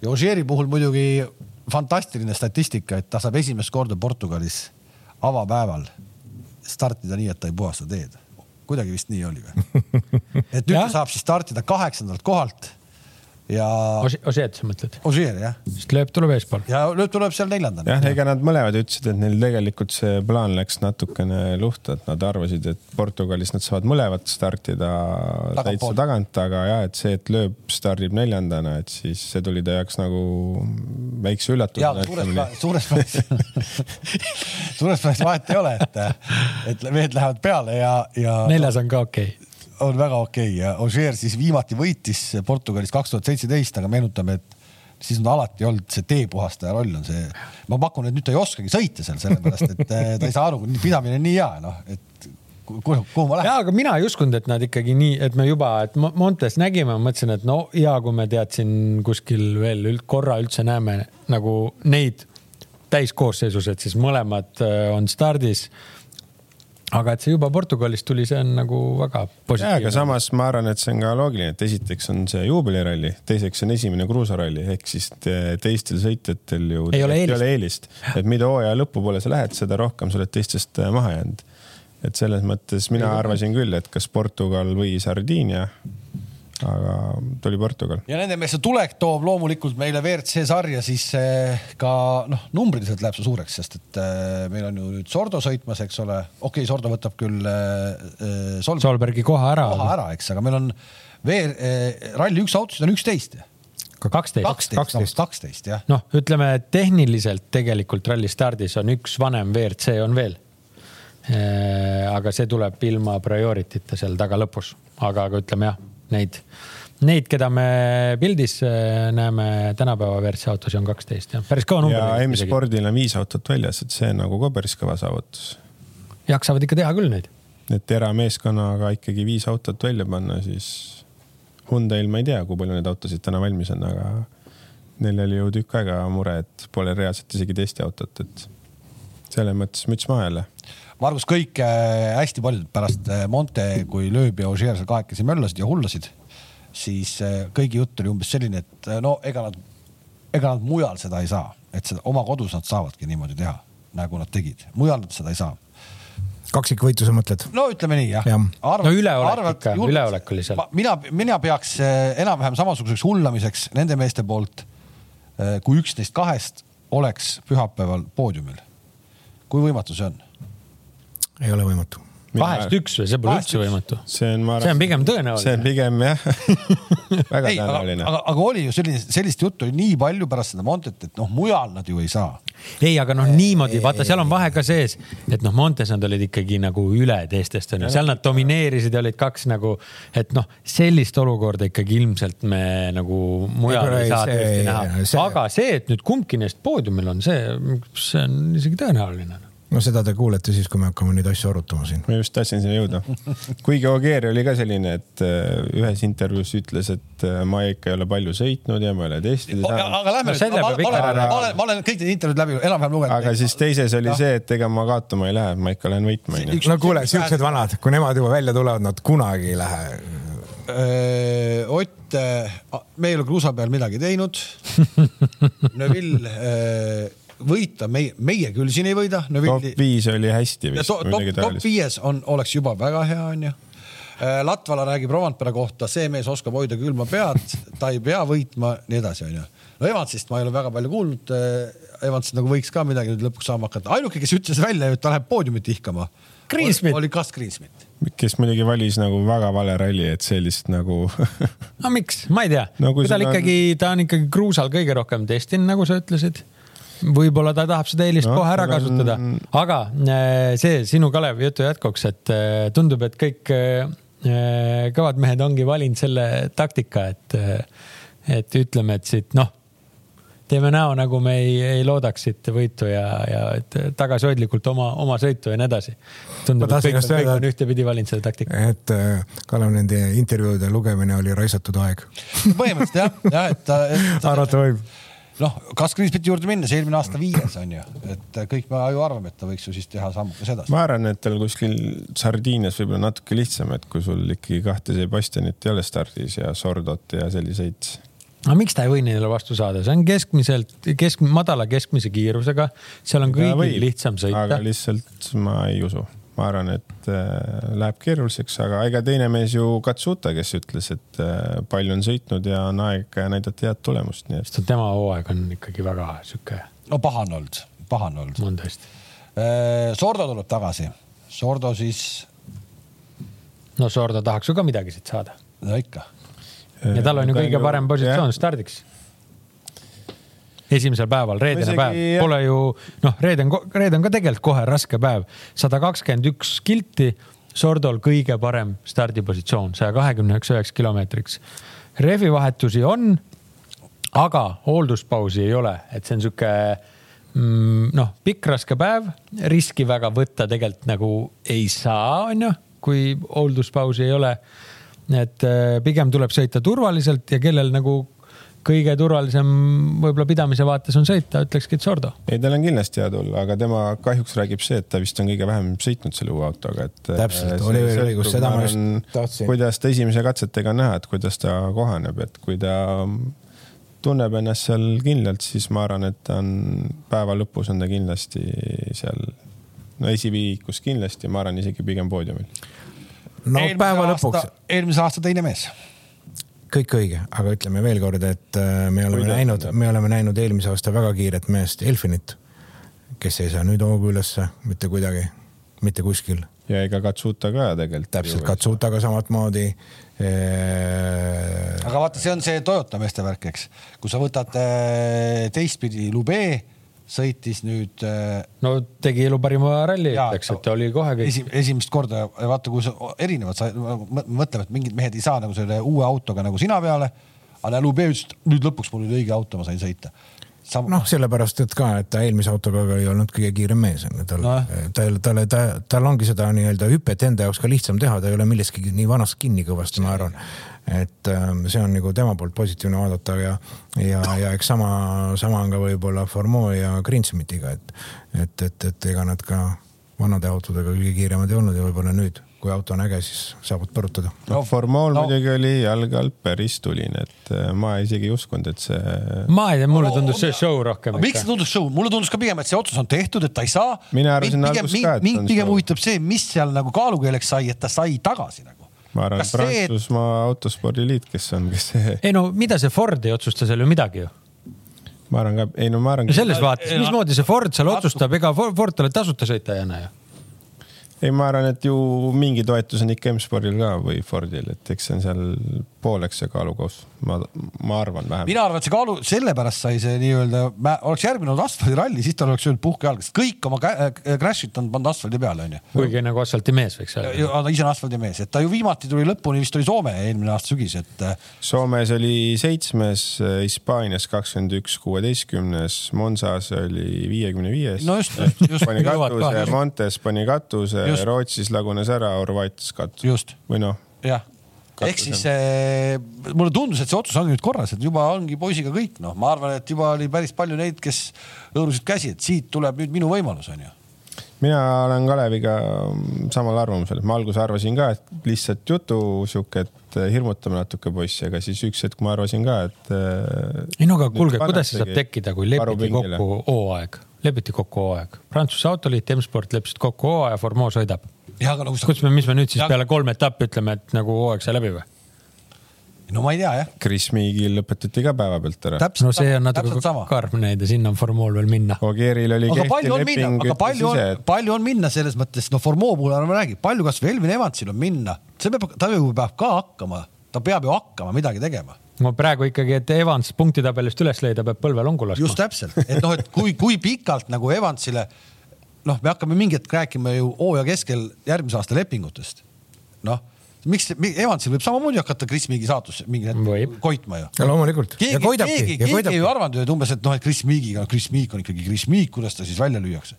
ja Ogieri puhul muidugi fantastiline statistika, et ta saab esimest korda Portugalis avapäeval startida nii, et ta ei puhasta teed. kuidagi vist nii oli või? et nüüd ta saab siis startida kaheksandalt kohalt ja. Ožeed sa mõtled? Ožeer jah. sest lööp tuleb eespool. ja lööp tuleb seal neljandana. jah, ega nad mõlemad ütlesid, et neil tegelikult see plaan läks natukene luhta, et nad arvasid, et Portugalis nad saavad mõlemat startida täitsa tagant, aga jah, et see, et lööp stardib neljandana, et siis see tuli ta jaoks nagu väikse üllatusena. suures plaanis suures plaanis vahet ei ole, et, et mehed lähevad peale ja, ja. neljas on ka okei okay on väga okei okay. ja Ogier siis viimati võitis Portugalis kaks tuhat seitseteist, aga meenutame, et siis on alati olnud see teepuhastaja roll on see. ma pakun, et nüüd ta ei oskagi sõita seal sellepärast, et eh, ta ei saa aru, pidamine on nii hea, noh, et kuhu, kuhu ma lähen. ja, aga mina ei uskunud, et nad ikkagi nii, et me juba, et Montes nägime, ma mõtlesin, et no hea, kui me tead siin kuskil veel üld, korra üldse näeme nagu neid täiskoosseisus, et siis mõlemad eh, on stardis aga et see juba Portugalist tuli, see on nagu väga positiivne. aga samas ma arvan, et see on ka loogiline, et esiteks on see juubeliralli, teiseks on esimene kruusaralli ehk siis teistel sõitjatel ju ei ole eelist, ole eelist., et mida hooaja lõpupoole sa lähed, seda rohkem sa oled teistest äh, maha jäänud. et selles mõttes mina arvasin küll, et kas Portugal või Sardiinia aga tuli Portugal. ja nende meeste tulek toob loomulikult meile WRC sarja siis ka noh, numbriliselt läheb see suureks, sest et eh, meil on ju nüüd Sordo sõitmas, eks ole. okei okay,, Sordo võtab küll äh, Sol Solbergi koha ära. koha ära, eks, aga meil on VR äh,, ralli üks autosid on üksteist ka kaksteist. kaksteist, kaksteist jah. noh, ütleme tehniliselt tegelikult ralli stardis on üks vanem WRC on veel. aga see tuleb ilma prioritita seal taga lõpus, aga, aga ütleme jah neid, neid, keda me pildis äh, näeme tänapäeva WRC autos on kaksteist jah, päris kõva number. ja M-spordil on viis autot väljas, et see on nagu ka päris kõva saavutus. jaksavad ikka teha küll neid. et erameeskonnaga ikkagi viis autot välja panna, siis Hyundai'l ma ei tea, kui palju neid autosid täna valmis on, aga neil oli ju tükk aega mure, et pole reaalselt isegi testiautot, et selles mõttes müts maha jälle Margus, kõik äh, hästi paljud pärast äh, Monte, kui Lööb ja Ožeer seal kahekesi möllasid ja hullasid, siis äh, kõigi jutt oli umbes selline, et no ega nad, ega nad mujal seda ei saa, et seda oma kodus nad saavadki niimoodi teha, nagu nad tegid, mujal nad seda ei saa kaksikvõitluse mõtled? no ütleme nii jah ja.. no üleolek ikka, üleolek oli seal. mina, mina peaks enam-vähem samasuguseks hullamiseks nende meeste poolt, kui üksteist kahest oleks pühapäeval poodiumil. kui võimatu see on? Ei ole võimatu. kahest üks või, see pole üldse võimatu. see on, ma arvan. see on pigem tõenäoline. see on pigem jah väga tõenäoline. aga, aga oli ju selline, sellist juttu oli nii palju pärast seda Montet, et noh, mujal nad ju ei saa. ei, aga noh, niimoodi vaata, seal on vahe ka sees, et noh, Montes nad olid ikkagi nagu üle teistest onju, seal nad domineerisid ja olid kaks nagu, et noh, sellist olukorda ikkagi ilmselt me nagu mujal ei, ei saa tõesti näha. aga see, et nüüd kumbki neist poodiumil on, see, see on isegi tõenäoline no seda te kuulete siis, kui me hakkame neid asju arutama siin. ma just tahtsin sinna jõuda. kuigi Ogier oli ka selline, et äh, ühes intervjuus ütles, et äh, ma ikka ei ole palju sõitnud ja ma ei ole testida saanud. aga lähme nüüd, ma, ma, olen, ma olen, ma olen kõik need intervjuud läbi enam-vähem lugenud. aga siis teises oli no. see, et ega ma kaotama ei lähe, ma ikka lähen võitma. no kuule, siuksed vanad, kui nemad juba välja tulevad, nad kunagi ei lähe Ott, me ei ole kruusa peal midagi teinud. Neville võita meie, meie küll siin ei võida no,. top viis oli hästi vist. top, top viies on, oleks juba väga hea, onju. Äh, Latvala räägib Romantpere kohta, see mees oskab hoida külma pead, ta ei pea võitma, nii edasi, onju. no Evansist ma ei ole väga palju kuulnud. Äh, Evans nagu võiks ka midagi nüüd lõpuks saama hakata, ainuke, kes ütles välja, et ta läheb poodiumit ihkama. Greensmit. oli kas Greensmit. kes muidugi valis nagu väga vale ralli, et sellist nagu no miks, ma ei tea no,. kui tal ikkagi, ta on ikkagi kruusal kõige rohkem testinud, nagu sa ütlesid võib-olla ta tahab seda eelist no, kohe ära kasutada, aga äh, see sinu Kalev jutu jätkuks, et äh, tundub, et kõik äh, kõvad mehed ongi valinud selle taktika, et, et ütleme, et siit noh, teeme näo, nagu me ei, ei loodaks siit võitu ja, ja et tagasihoidlikult oma, oma sõitu ja nii edasi. tundub, et kõik, kõik on ühtepidi valinud selle taktika. et Kalev, nende intervjuude lugemine oli raisatud aeg. põhimõtteliselt jah, jah, et, et. arvata võib noh, Kaskriispiti juurde minnes eelmine aasta viies on ju, et kõik me ju arvame, et ta võiks ju siis teha sammukese edasi. ma arvan, et tal kuskil Sardiinias võib-olla natuke lihtsam, et kui sul ikkagi kahte Sebastianit ei ole stardis ja Sordot ja selliseid. Aga miks ta ei või neile vastu saada, see on keskmiselt, kesk-, madala keskmise kiirusega, seal on kõigil lihtsam sõita. aga lihtsalt ma ei usu ma arvan, et äh, läheb keeruliseks, aga ega teine mees ju Katsuta, kes ütles, et äh, palju on sõitnud ja on aeg näidata head tulemust, nii et. tema hooaeg on ikkagi väga sihuke. no paha on olnud, paha on olnud. on tõesti. Äh, Sordo tuleb tagasi, Sordo siis. no Sordo tahaks ju ka midagi siit saada. no ikka. ja tal on ju kõige parem positsioon stardiks esimesel päeval, reedene isegi, päev, pole ju noh, reede on, reede on ka tegelikult kohe raske päev, sada kakskümmend üks kilti. Sordol kõige parem stardipositsioon saja kahekümneks üheks kilomeetriks. rehvivahetusi on, aga hoolduspausi ei ole, et see on sihuke mm, noh, pikk raske päev, riski väga võtta tegelikult nagu ei saa, onju, kui hoolduspausi ei ole. et äh, pigem tuleb sõita turvaliselt ja kellel nagu kõige turvalisem võib-olla pidamise vaates on sõita, ütlekski, et Sordo. ei, tal on kindlasti hea tulla, aga tema kahjuks räägib see, et ta vist on kõige vähem sõitnud selle uue autoga, et. täpselt, Oliver õigus, seda ma just tahtsin. kuidas ta esimese katsetega on näha, et kuidas ta kohaneb, et kui ta tunneb ennast seal kindlalt, siis ma arvan, et ta on päeva lõpus on ta kindlasti seal, no esiviikus kindlasti, ma arvan isegi pigem poodiumil. no eelmise päeva aasta, lõpuks. eelmise aasta teine mees kõik õige, aga ütleme veelkord, et äh, me oleme Kuidas näinud, me oleme näinud eelmise aasta väga kiiret meest, Elfinit, kes ei saa nüüd hoogu ülesse mitte kuidagi, mitte kuskil. ja ega Katsuta ka tegelikult. täpselt, Katsutaga samamoodi. aga vaata, see on see Toyota meeste värk, eks, kui sa võtad äh, teistpidi Lube sõitis nüüd. Äh, no tegi elu parima ralli, ütleks, et oli kohe kõik esi,. esimest korda, vaata, kui sa erinevad, sa mõtleme, et mingid mehed ei saa nagu selle uue autoga nagu sina peale. aga Lube ütles, et nüüd lõpuks mul oli õige auto, ma sain sõita Sam... noh, sellepärast, et ka, et ta eelmise autoga ei olnud kõige kiirem mees, on ju, tal no., tal, tal, ta, tal ongi seda nii-öelda hüpet enda jaoks ka lihtsam teha, ta ei ole milleski nii vanast kinni kõvasti, ma arvan et ähm, see on nagu tema poolt positiivne vaadata ja, ja, ja eks sama, sama on ka võib-olla Formeau ja Greensmitiga, et, et, et, et ega nad ka vanade autodega kõige kiiremad ei olnud ja võib-olla nüüd, kui auto on äge, siis saavad põrutada. no Formeau'l no. muidugi oli jalge all päris tuline, et äh, ma isegi ei uskunud, et see. ma ei tea, mulle tundus see show rohkem. miks see tundus show, mulle tundus ka pigem, et see otsus on tehtud, et ta ei saa. mina arvasin alguses ka, et. mind pigem huvitab see, mis seal nagu kaalukeeleks sai, et ta sai tagasi nagu ma arvan, Prantsusmaa see... autospordiliit, kes on, kes see. ei no mida see Ford ei otsusta seal ju midagi ju ma arvan ka, ei no ma arvan. selles vaates, mismoodi see Ford seal otsustab, ega Ford talle tasuta sõita ei anna ju ei, ma arvan, et ju mingi toetus on ikka M-spordil ka või Fordil, et eks see on seal pooleks see kaalukoos, ma, ma arvan vähemalt. mina arvan, et see kaalu, sellepärast sai see nii-öelda, oleks järgmine olnud asfaldiralli, siis tal oleks öelnud puhke jalga, sest kõik oma äh, crash'id on pannud asfaldi peale, onju. kuigi nagu asfaldimees võiks olla. ta ise on asfaldimees, et ta ju viimati tuli lõpuni, vist oli Soome eelmine aasta sügis, et. Äh, Soomes oli seitsmes, Hispaanias kakskümmend üks, kuueteistkümnes, Monsas oli viiekümne viies. no just, just, just. pani katuse, Montes pani katuse, Rootsis lagunes ära, Horvaatias katus. või noh. jah ehk siis äh, mulle tundus, et see otsus ongi nüüd korras, et juba ongi poisiga kõik, noh, ma arvan, et juba oli päris palju neid, kes hõõrusid käsi, et siit tuleb nüüd minu võimalus, onju mina olen Kaleviga samal arvamusel, ma alguses arvasin ka, et lihtsalt jutu sihuke, et hirmutame natuke poissi, aga siis üks hetk ma arvasin ka, et. Äh, ei no aga kuulge, kuidas see saab tekkida, kui lepiti kokku hooaeg, lepiti kokku hooaeg, Prantsuse autoliit, M-sport leppisid kokku hooaja, Formeau sõidab Nagu sa... kuidas me, mis me nüüd siis ja... peale kolme etappi ütleme, et nagu hooaeg sai läbi või? no ma ei tea jah. Chris Meagil lõpetati ka päevapealt ära. no see on natuke karm näide, sinna on Formool veel minna. Ogieril oli aga kehtiv leping. aga palju on, et... palju on minna selles mõttes, no Formoo puhul ärme räägi, palju kasvõi Elvin Evansil on minna, see peab, ta ju peab ka hakkama, ta peab ju hakkama midagi tegema no praegu ikkagi, et Evans punktitabelist üles leida, peab põlvelongu laskma. just täpselt, et noh, et kui, kui pikalt nagu Evansile noh, me hakkame mingi hetk rääkima ju hooaja keskel järgmise aasta lepingutest. noh, miks Evansil võib samamoodi hakata Chris Meegi saatus mingi hetk koitma ju. ja loomulikult. keegi, keegi, keegi ei arvanud ju, et umbes, et noh, et Chris Meegiga, Chris Meek on ikkagi Chris Meek, kuidas ta siis välja lüüakse.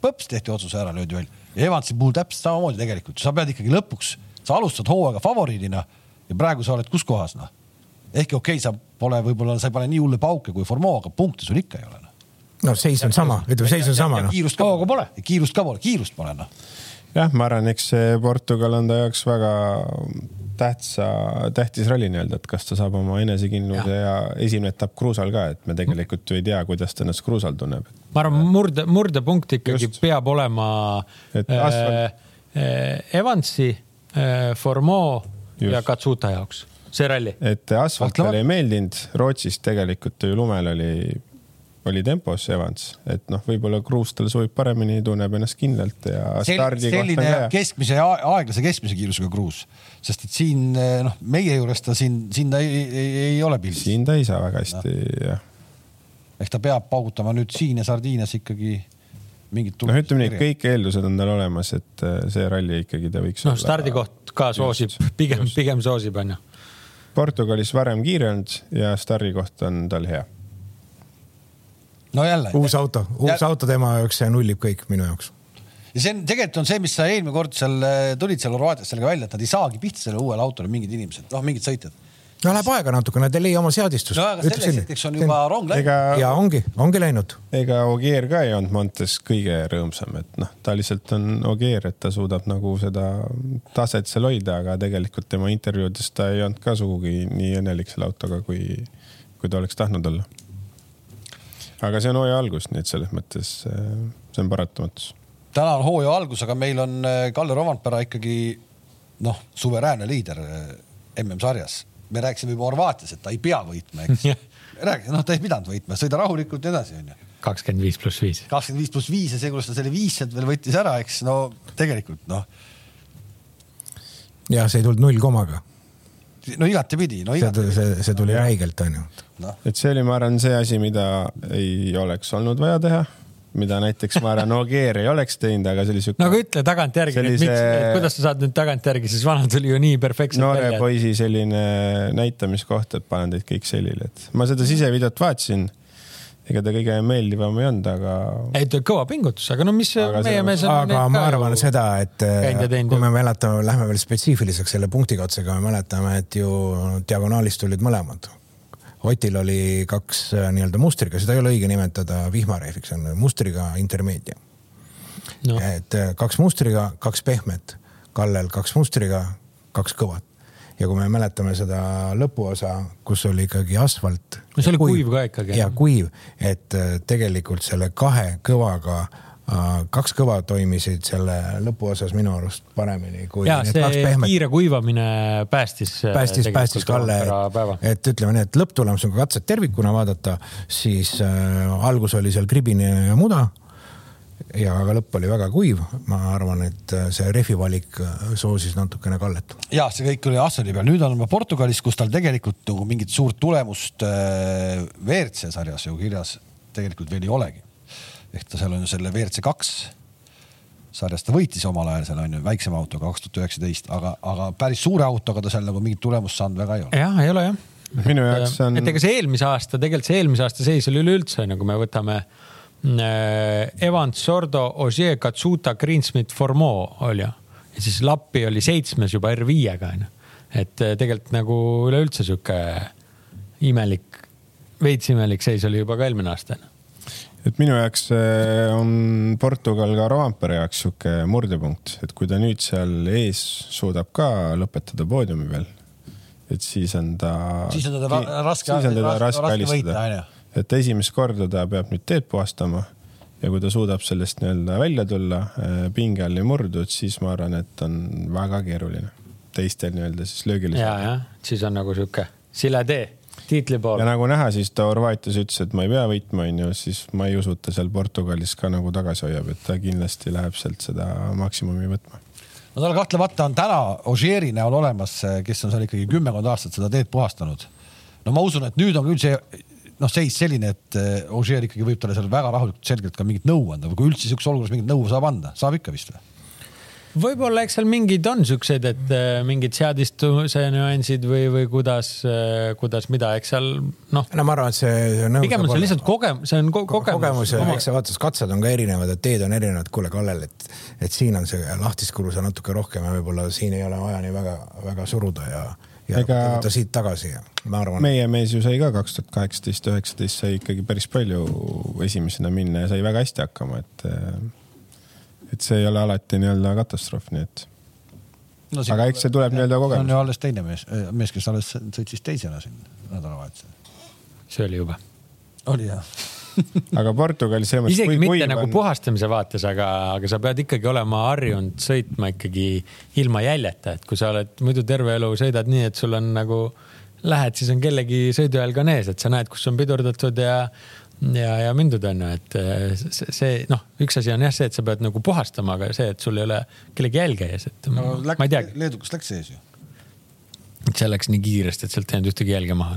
põps tehti otsus ära, löödi välja ja Evansi puhul täpselt samamoodi tegelikult, sa pead ikkagi lõpuks, sa alustad hooaega favoriidina ja praegu sa oled kus kohas noh. ehkki okei okay,, sa pole võib-olla, sa ei pane nii hulle pauke kui Formeau, aga punkte sul ikka ei ole noh. No seis on sama, ütleme seis on sama noh. kiirust ka pole, kiirust ka pole, kiirust pole noh. Jah, ma arvan, eks see Portugal on ta jaoks väga tähtsa, tähtis ralli nii-öelda, et kas ta saab oma enesekindluse ja, ja esimene etapp kruusal ka, et me tegelikult ju ei tea, kuidas ta ennast kruusal tunneb. ma arvan, murde, murdepunkt ikkagi Just. peab olema äh, äh, Evansi äh,, Formeau ja Katsuta jaoks, see ralli. et asfalt talle ei meeldinud, Rootsis tegelikult ju lumel oli oli tempos Evans, et noh, võib-olla Kruus talle sobib paremini, tunneb ennast kindlalt ja Sel,. selline keskmise ja aeglase keskmise kiirusega Kruus, sest et siin noh, meie juures ta siin, siin ta ei, ei, ei ole pildis. siin ta ei saa väga hästi no., jah. ehk ta peab paugutama nüüd siin ja Sardiinias ikkagi mingit. noh, ütleme nii, kõik eeldused on tal olemas, et äh, see ralli ikkagi ta võiks. noh, stardikoht ka soosib, pigem, pigem soosib, onju. Portugalis varem kiire olnud ja stardikoht on tal hea no jälle. uus auto, uus ja... auto tema jaoks ja nullib kõik minu jaoks. ja see on tegelikult on see, mis sa eelmine kord seal äh, tulid seal Horvaatias sellega välja, et nad ei saagi pihta sellele uuele autole mingid inimesed, noh, mingid sõitjad no läheb aega natuke, nad ei leia oma seadistust. no aga selleks hetkeks on juba rong läinud. ja ongi, ongi läinud. ega Ogier ka ei olnud Montes kõige rõõmsam, et noh, ta lihtsalt on Ogier, et ta suudab nagu seda taset seal hoida, aga tegelikult tema intervjuudes ta ei olnud ka sugugi nii õnnelik selle autoga, kui, kui ta oleks tahtnud olla aga see on hooaja algus, nii et selles mõttes äh, see on paratamatus. täna on hooaja algus, aga meil on äh, Kalle Romantpera ikkagi noh, suveräänne liider äh, MM-sarjas. me rääkisime juba Horvaatias, et ta ei pea võitma, eks räägi, noh, ta ei pidanud võitma, sõida rahulikult ja edasi, onju. kakskümmend viis pluss viis. kakskümmend viis pluss viis ja see, kuidas ta selle viis sealt veel võttis ära, eks no tegelikult noh. ja see ei tulnud null komaga no igatepidi, no igatepidi. see, see, see tuli räigelt, onju no.. et see oli, ma arvan, see asi, mida ei oleks olnud vaja teha mida näiteks ma arvan, Ogier ei oleks teinud, aga see oli siuke. no aga ütle tagantjärgi sellise..., miks, kuidas sa saad nüüd tagantjärgi, siis vana tuli ju nii perfektselt välja. noore poisi selline näitamiskoht, et panen teid kõik selili, et ma seda sisevideot vaatasin ega ta kõige meeldivam ei olnud, aga. ei, ta kõva pingutus, aga no mis aga meie mees on. aga ma arvan ju... seda, et kui me mäletame, lähme veel spetsiifiliseks selle punktikatsega, me mäletame, et ju diagonaalist tulid mõlemad. Otil oli kaks äh, nii-öelda mustriga, seda ei ole õige nimetada vihmarehviks, on mustriga intermeedia no.. et äh, kaks mustriga, kaks pehmet, Kallel kaks mustriga, kaks kõvat ja kui me mäletame seda lõpuosa, kus oli ikkagi asfalt. no see oli kuiv, kuiv ka ikkagi. ja kuiv, et äh, tegelikult selle kahe kõvaga kaks kõva toimisid selle lõpuosas minu arust paremini kui. ja see kiire kuivamine päästis. Äh, päästis, päästis Kalle, et ütleme nii, et lõpptulemus on, kui katset tervikuna vaadata, siis äh, algus oli seal kribine ja muda ja aga lõpp oli väga kuiv, ma arvan, et äh, see rehvi valik äh, soosis natukene Kallet. ja see kõik oli asfaldi peal, nüüd oleme Portugalis, kus tal tegelikult nagu mingit suurt tulemust äh, WRC sarjas ju kirjas tegelikult veel ei olegi. Ehk ta seal on ju selle WRC kaks sarjas ta võitis omal ajal seal on ju väiksema autoga kaks tuhat üheksateist, aga, aga päris suure autoga ta seal nagu mingit tulemust saanud väga ei ole. jah, ei ole jah. minu jaoks on. et ega see eelmise aasta, tegelikult see eelmise aasta seis oli üleüldse nagu me võtame Äh, Evans, Sordo, Ogier, Katsuta, Greensmith, Formeau oli ju. ja siis Lappi oli seitsmes juba R5-ga onju. et äh, tegelikult nagu üleüldse sihuke imelik, veits imelik seis oli juba ka eelmine aasta. Et minu jaoks äh, on Portugal ka Roampere jaoks sihuke murdepunkt, et kui ta nüüd seal ees suudab ka lõpetada poodiumi veel, et siis on ta. siis on teda raske, raske, raske, onju et esimest korda ta peab nüüd teed puhastama ja kui ta suudab sellest nii-öelda välja tulla, äh, pinge all ei murdunud, siis ma arvan, et on väga keeruline teistel nii-öelda siis löögile saada. ja, jah, siis on nagu sihuke sile tee tiitli poole. ja nagu näha, siis ta Horvaatias ütles, et ma ei pea võitma, onju, siis ma ei usu, et ta seal Portugalis ka nagu tagasi hoiab, et ta kindlasti läheb sealt seda maksimumi võtma no tal kahtlemata on täna Ožeeri näol olemas, kes on seal ikkagi kümmekond aastat seda teed puhastanud. no ma usun, et nüüd on küll see noh, seis selline, et eh, Ogier ikkagi võib talle seal väga rahulikult selgelt ka mingit nõu anda või kui üldse sihukeses olukorras mingit nõu saab anda, saab ikka vist või? Võib-olla, eks seal mingid on siuksed, et äh, mingid seadistuse nüansid või, või kuidas, kuidas mida, eks seal noh. no ma arvan, et see. pigem on see lihtsalt kogemus, see on ko kogemus. kogemus ja eks sa vaata, katsed on ka erinevad, et teed on erinevad. kuule, Kallel, et, et siin on see lahtist kruusa natuke rohkem ja võib-olla siin ei ole vaja nii väga, väga suruda ja, ja Ega... võtta siit tagasi ja ma arvan. meie mees ju sai ka kaks tuhat kaheksateist, üheksateist sai ikkagi päris palju esimesena minna ja sai väga hästi hakkama, et et see ei ole alati nii-öelda katastroof, nii et no,. aga eks see tuleb nii-öelda kogemus. on ju alles teine mees, äh, mees, kes alles sõitis teisena siin nädalavahetusel. see oli jube. oli jah aga Portugal selles mõttes. isegi kui, mitte kui nagu on... puhastamise vaates, aga, aga sa pead ikkagi olema harjunud sõitma ikkagi ilma jäljeta, et kui sa oled muidu terve elu sõidad nii, et sul on nagu lähed, siis on kellegi sõiduajal ka ees, et sa näed, kus on pidurdatud ja ja, ja mindud on ju, et eh, see, see noh, üks asi on jah see, et sa pead nagu puhastama, aga see, et sul ei ole kellegi jälge ees, et no, läks, ma ei teagi. Leedukas läks ees ju. see läks nii kiiresti, et sealt ei jäänud ühtegi jälge maha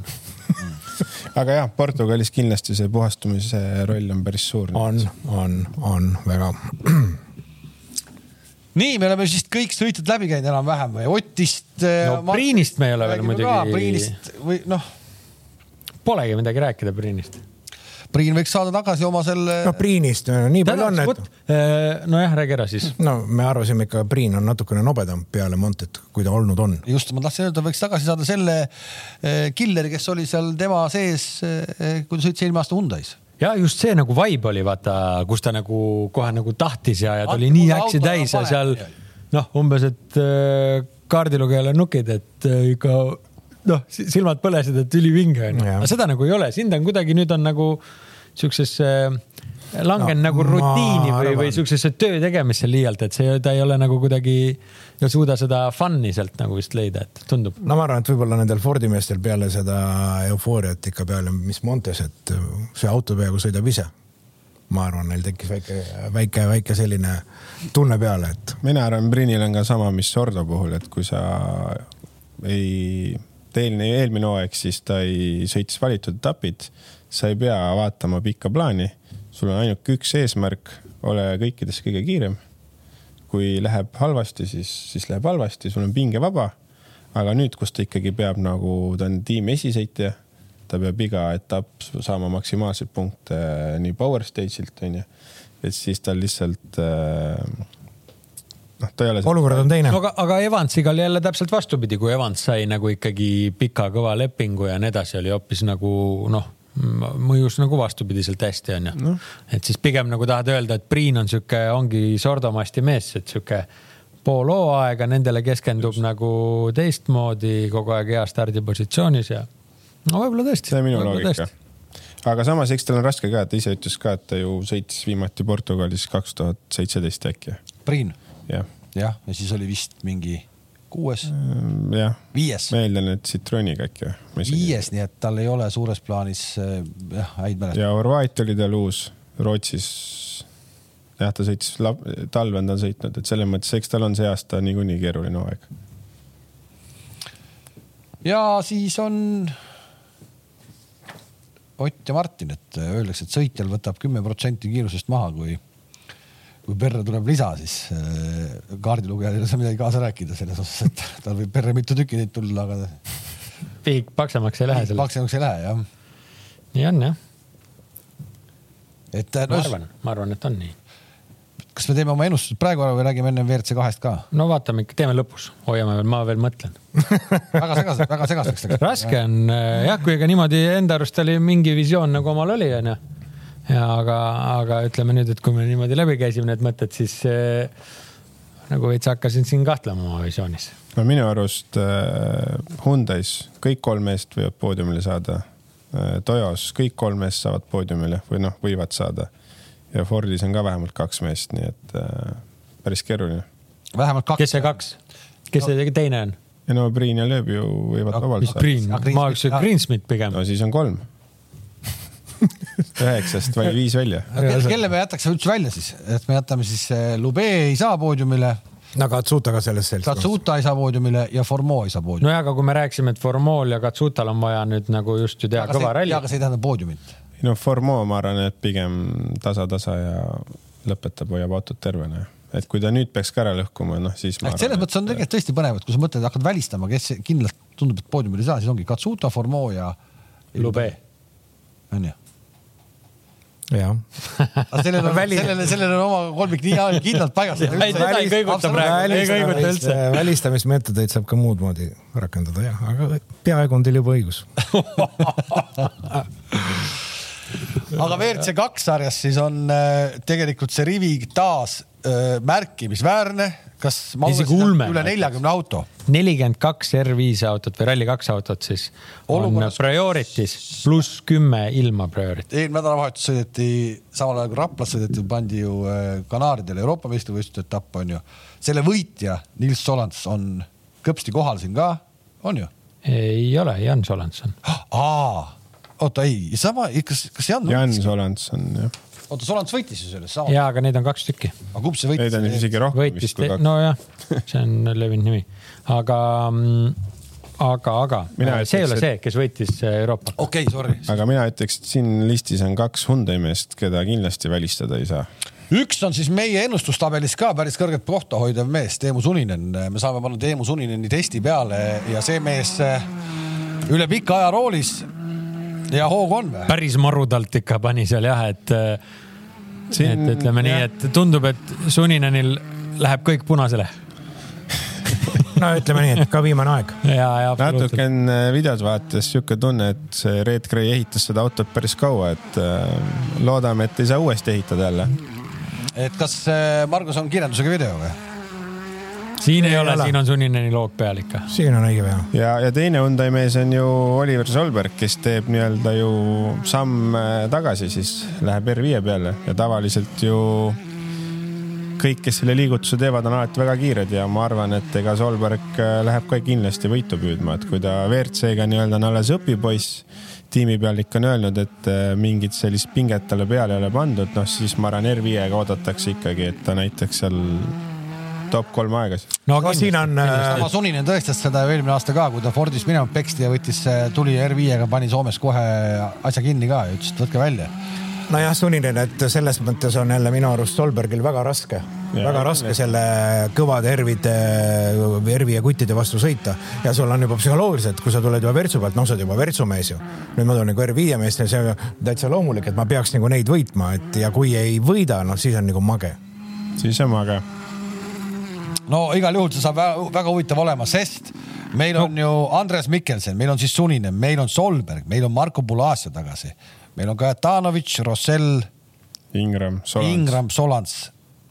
aga jah, Portugalis kindlasti see puhastumise roll on päris suur. on, on, on väga. nii, me oleme vist kõik sõitjad läbi käinud enam-vähem või Otist. Eh, no ma... Priinist me ei ole veel muidugi. Priinist või noh. Polegi midagi rääkida Priinist Priin võiks saada tagasi oma selle. no Priinist nii palju on, et. Äh, nojah, räägi ära siis. no me arvasime ikka, Priin on natukene nobedam peale Montet, kui ta olnud on. just, ma tahtsin öelda, võiks tagasi saada selle äh, killeri, kes oli seal tema sees, äh, kui ta sõitis eelmine aasta Hyundai's ja just see nagu vibe oli vaata, kus ta nagu kohe nagu tahtis ja, ja ta oli nii äksi täis ja seal noh, umbes, et kaardilugejal on nukid, et ikka noh, silmad põlesid, et ülivinge onju, aga seda nagu ei ole, sind on kuidagi nüüd on nagu siuksesse langen no, nagu rutiini või, või siuksesse töö tegemisse liialt, et see, ta ei ole nagu kuidagi, ei suuda seda fun'i sealt nagu vist leida, et tundub. no ma arvan, et võib-olla nendel Fordi meestel peale seda eufooriat ikka peale, mis Montes, et see auto peaaegu sõidab ise. ma arvan, neil tekkis väike, väike, väike selline tunne peale, et. mina arvan, Brinil on ka sama, mis Sordo puhul, et kui sa ei eelmine, eelmine hooaeg siis ta ei, sõitis valitud etapid. sa ei pea vaatama pikka plaani, sul on ainuke üks eesmärk, ole kõikidest kõige kiirem. kui läheb halvasti, siis, siis läheb halvasti, sul on pinge vaba. aga nüüd, kus ta ikkagi peab nagu, ta on tiimi esisõitja, ta peab iga etapp saama maksimaalseid punkte nii power stage'ilt onju, et siis tal lihtsalt äh, noh, ta ei ole. olukord on teine. aga, aga Evansiga oli jälle täpselt vastupidi, kui Evans sai nagu ikkagi pika kõva lepingu ja nii edasi, oli hoopis nagu noh, mõjus nagu vastupidiselt hästi onju no.. et siis pigem nagu tahad öelda, et Priin on sihuke, ongi sordomasti mees, et sihuke pool hooaega nendele keskendub Just. nagu teistmoodi kogu aeg hea stardipositsioonis ja no võib-olla tõesti. see on minu loogika aga samas, eks tal on raske ka, ta ise ütles ka, et ta ju sõitis viimati Portugalis kaks tuhat seitseteist äkki. Priin jah. jah, ja siis oli vist mingi kuues. Mm, jah. viies. ma eeldan, et Citrooniga äkki või? viies, nii et tal ei ole suures plaanis äh, jah häid mälestusi. ja Horvaat oli tal uus Rootsis. jah, ta sõitis, talve on ta sõitnud, et selles mõttes, eks tal on see aasta niikuinii keeruline hooaeg. ja siis on Ott ja Martin, et öeldakse, et sõitjal võtab kümme protsenti kiirusest maha, kui kui perre tuleb lisa, siis äh, kaardilugejal ei ole seal midagi kaasa rääkida selles osas, et tal võib perre mitu tükki neid tulla, aga. piik paksemaks ei lähe. paksemaks ei lähe, jah. nii on, jah. et no,. ma arvan, ma arvan, et on nii. kas me teeme oma ennustused praegu ära või räägime enne WRC kahest ka? no vaatame teeme lõpus, hoiame veel, ma veel mõtlen väga segaseks, väga segaseks läks. raske on äh, jah, kui ega niimoodi enda arust oli mingi visioon nagu omal oli, onju ja aga, aga ütleme nüüd, et kui me niimoodi läbi käisime need mõtted, siis äh, nagu veits hakkasin siin kahtlema oma visioonis. no minu arust äh, Hyundai's kõik kolm meest võivad poodiumile saada äh,. Toyos kõik kolm meest saavad poodiumile või noh, võivad saada. ja Fordis on ka vähemalt kaks meest, nii et äh, päris keeruline. vähemalt kaks. kes see kaks, kes no. see teine on? ja no Priin ja Lööb ju võivad no, vabalt saada. Priin, ma oleks Greensmith pigem. no siis on kolm üheksast vali viis välja. kelle me jätaks üldse välja siis, et me jätame siis eh, Lube ei saa poodiumile no Katsuta ka selles seltskonnas. Katsuta ei saa poodiumile ja Formeau ei saa poodiumile. nojah, aga kui me rääkisime, et Formeau'l ja Katsutal on vaja nüüd nagu just ju teha aga kõva ralli. aga see ei tähenda poodiumit. no Formeau, ma arvan, et pigem tasa-tasa ja lõpetab, hoiab autot tervena. et kui ta nüüd peaks ka ära lõhkuma, noh siis. selles mõttes on tegelikult tõesti põnev, et kui sa mõtled, hakkad välistama, kes kindlalt tundub, et poodiumil ei saa, siis ongi Katsuta, Formeau ja. Lube. onju jah. aga sellel on, sellele, sellele on oma kolmik nii kindlalt paigas. välistamismeetodeid saab ka muud moodi rakendada jah, aga peaaegu on teil juba õigus aga WRC kaks sarjas siis on äh, tegelikult see rivi taas äh, märkimisväärne kas isegi ulme. üle neljakümne auto? nelikümmend kaks R5 autot või Rally2 autot siis Olukorras... on priorities pluss kümme ilma priority. eelmine nädalavahetus sõideti samal ajal kui Raplas sõideti, pandi ju äh, Kanaaridele Euroopa meistrivõistluste etapp on ju. selle võitja Nils Solants on kõpsti kohal siin ka, on ju? ei ole, Jan Solants on. aa, oota ei, sama, kas, kas Jan? Jan Solants on jah oota, Solants võitis ju selles samas? ja, aga neid on kaks tükki. aga kumb see võitis? Neid on isegi rohkem vist kui kaks. nojah, see on levinud nimi, aga mm, aga, aga mina see ei ole see, kes võitis äh, Euroopa. okei okay,, sorry. aga mina ütleks, et siin listis on kaks Hyundai meest, keda kindlasti välistada ei saa. üks on siis meie ennustustabelis ka päris kõrget kohta hoidev mees, Teemu Suninen. me saame panna Teemu Sunineni testi peale ja see mees äh, üle pika aja roolis ja hoogu on või? päris marudalt ikka pani seal jah, et äh, et ütleme nii, et tundub, et Suninenil läheb kõik punasele no ütleme nii, et ka viimane aeg. ja, ja natuke on äh, videos vaadates sihuke tunne, et see Red Gray ehitas seda autot päris kaua, et äh, loodame, et ei saa uuesti ehitada jälle. et kas Margus on kirjandusega video või? Siin ei, ei ole, ole., siin on Sunineni loog peal ikka. siin on õige pea. ja, ja teine Hyundai mees on ju Oliver Solberg, kes teeb nii-öelda ju samm tagasi, siis läheb R5 peale ja tavaliselt ju kõik, kes selle liigutuse teevad, on alati väga kiired ja ma arvan, et ega Solberg äh, läheb ka kindlasti võitu püüdma, et kui ta WRC-ga nii-öelda on alles õpipoiss, tiimipealik on öelnud, et äh, mingit sellist pinget talle peale ei ole pandud, noh siis ma arvan, R5-ga oodatakse ikkagi, et ta näiteks seal top kolm aegas. no aga siin on. sama äh, Suninen tõestas seda ju eelmine aasta ka, kui ta Fordist minema peksti ja võttis, tuli R5-ga, pani Soomes kohe asja kinni ka ja ütles, et võtke välja nojah, Suninen, et selles mõttes on jälle minu arust Solbergil väga raske, väga raske ja. selle kõvade Ervide, Ervi ja kuttide vastu sõita ja sul on juba psühholoogiliselt, kui sa tuled juba Virtsu pealt, noh, sa oled juba Virtsu mees ju. nüüd ma tulen nagu R5 meest ja see on täitsa loomulik, et ma peaks nagu neid võitma, et ja kui ei võida, noh, siis on nagu mage. siis on mage no igal juhul see saab väga, väga huvitav olema, sest meil on no. ju Andres Mikkelsen, meil on siis Suninen, meil on Solberg, meil on Marko Bulasia tagasi, meil on Kajatanovitš, Rossell. Ingram, Solans. Ingram, Solans.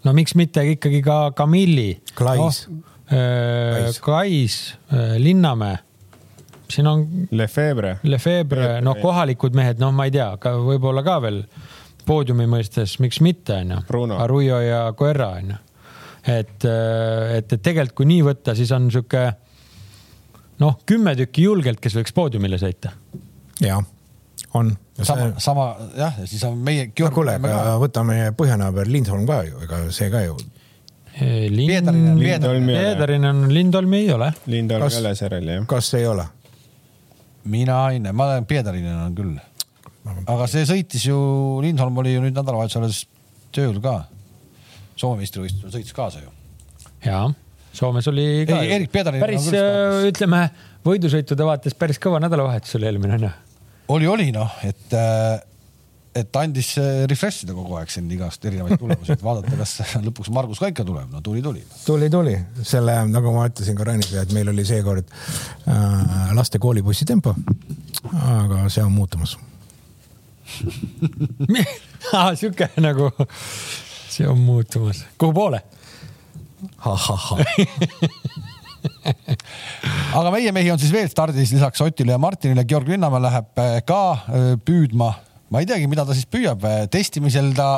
no miks mitte ikkagi ka Kamilli. Klais no,. Äh, Kais, äh, Linnamäe siin on. Lefebvre. Lefebvre, noh, kohalikud mehed, noh, ma ei tea, aga võib-olla ka veel poodiumi mõistes, miks mitte, onju. Arroyo ja Guerra, onju et, äh, et, et tegelikult, kui nii võtta, siis on sihuke noh, kümme tükki julgelt, kes võiks poodiumile sõita. ja, on. sama see..., sama jah, ja siis on meie. no kuule, aga võtame põhjanaaber Lindholm ka ju, ega see ka ju. Lind... Peedarinen on, Lindholmi ei ole. Lindholm ei ole Serel jah. kas ei ole? mina ei näe, ma tean, Peedarinen on küll. aga see sõitis ju, Lindholm oli ju nüüd nädalavahetusel alles tööl ka Soome meistrivõistlusel sõitis kaasa ju. ja, Soomes oli ka. Erik Pedarin. päris äh, ütleme võidusõitude vaates päris kõva nädalavahetus oli eelmine onju. oli, oli noh, et äh, et andis äh, refresh ida kogu aeg siin igast erinevaid tulemusi, et vaadata, kas lõpuks Margus ka ikka tuleb, no tuli, tuli. tuli, tuli selle, nagu ma ütlesin ka Rainisele, et meil oli seekord äh, laste koolibussi tempo. aga see on muutumas ah, sihuke nagu see on muutumas, kuhu poole? aga meie mehi on siis veel stardis lisaks Otile ja Martinile, Georg Linnamäe läheb äh, ka äh, püüdma, ma ei teagi, mida ta siis püüab, äh, testimisel ta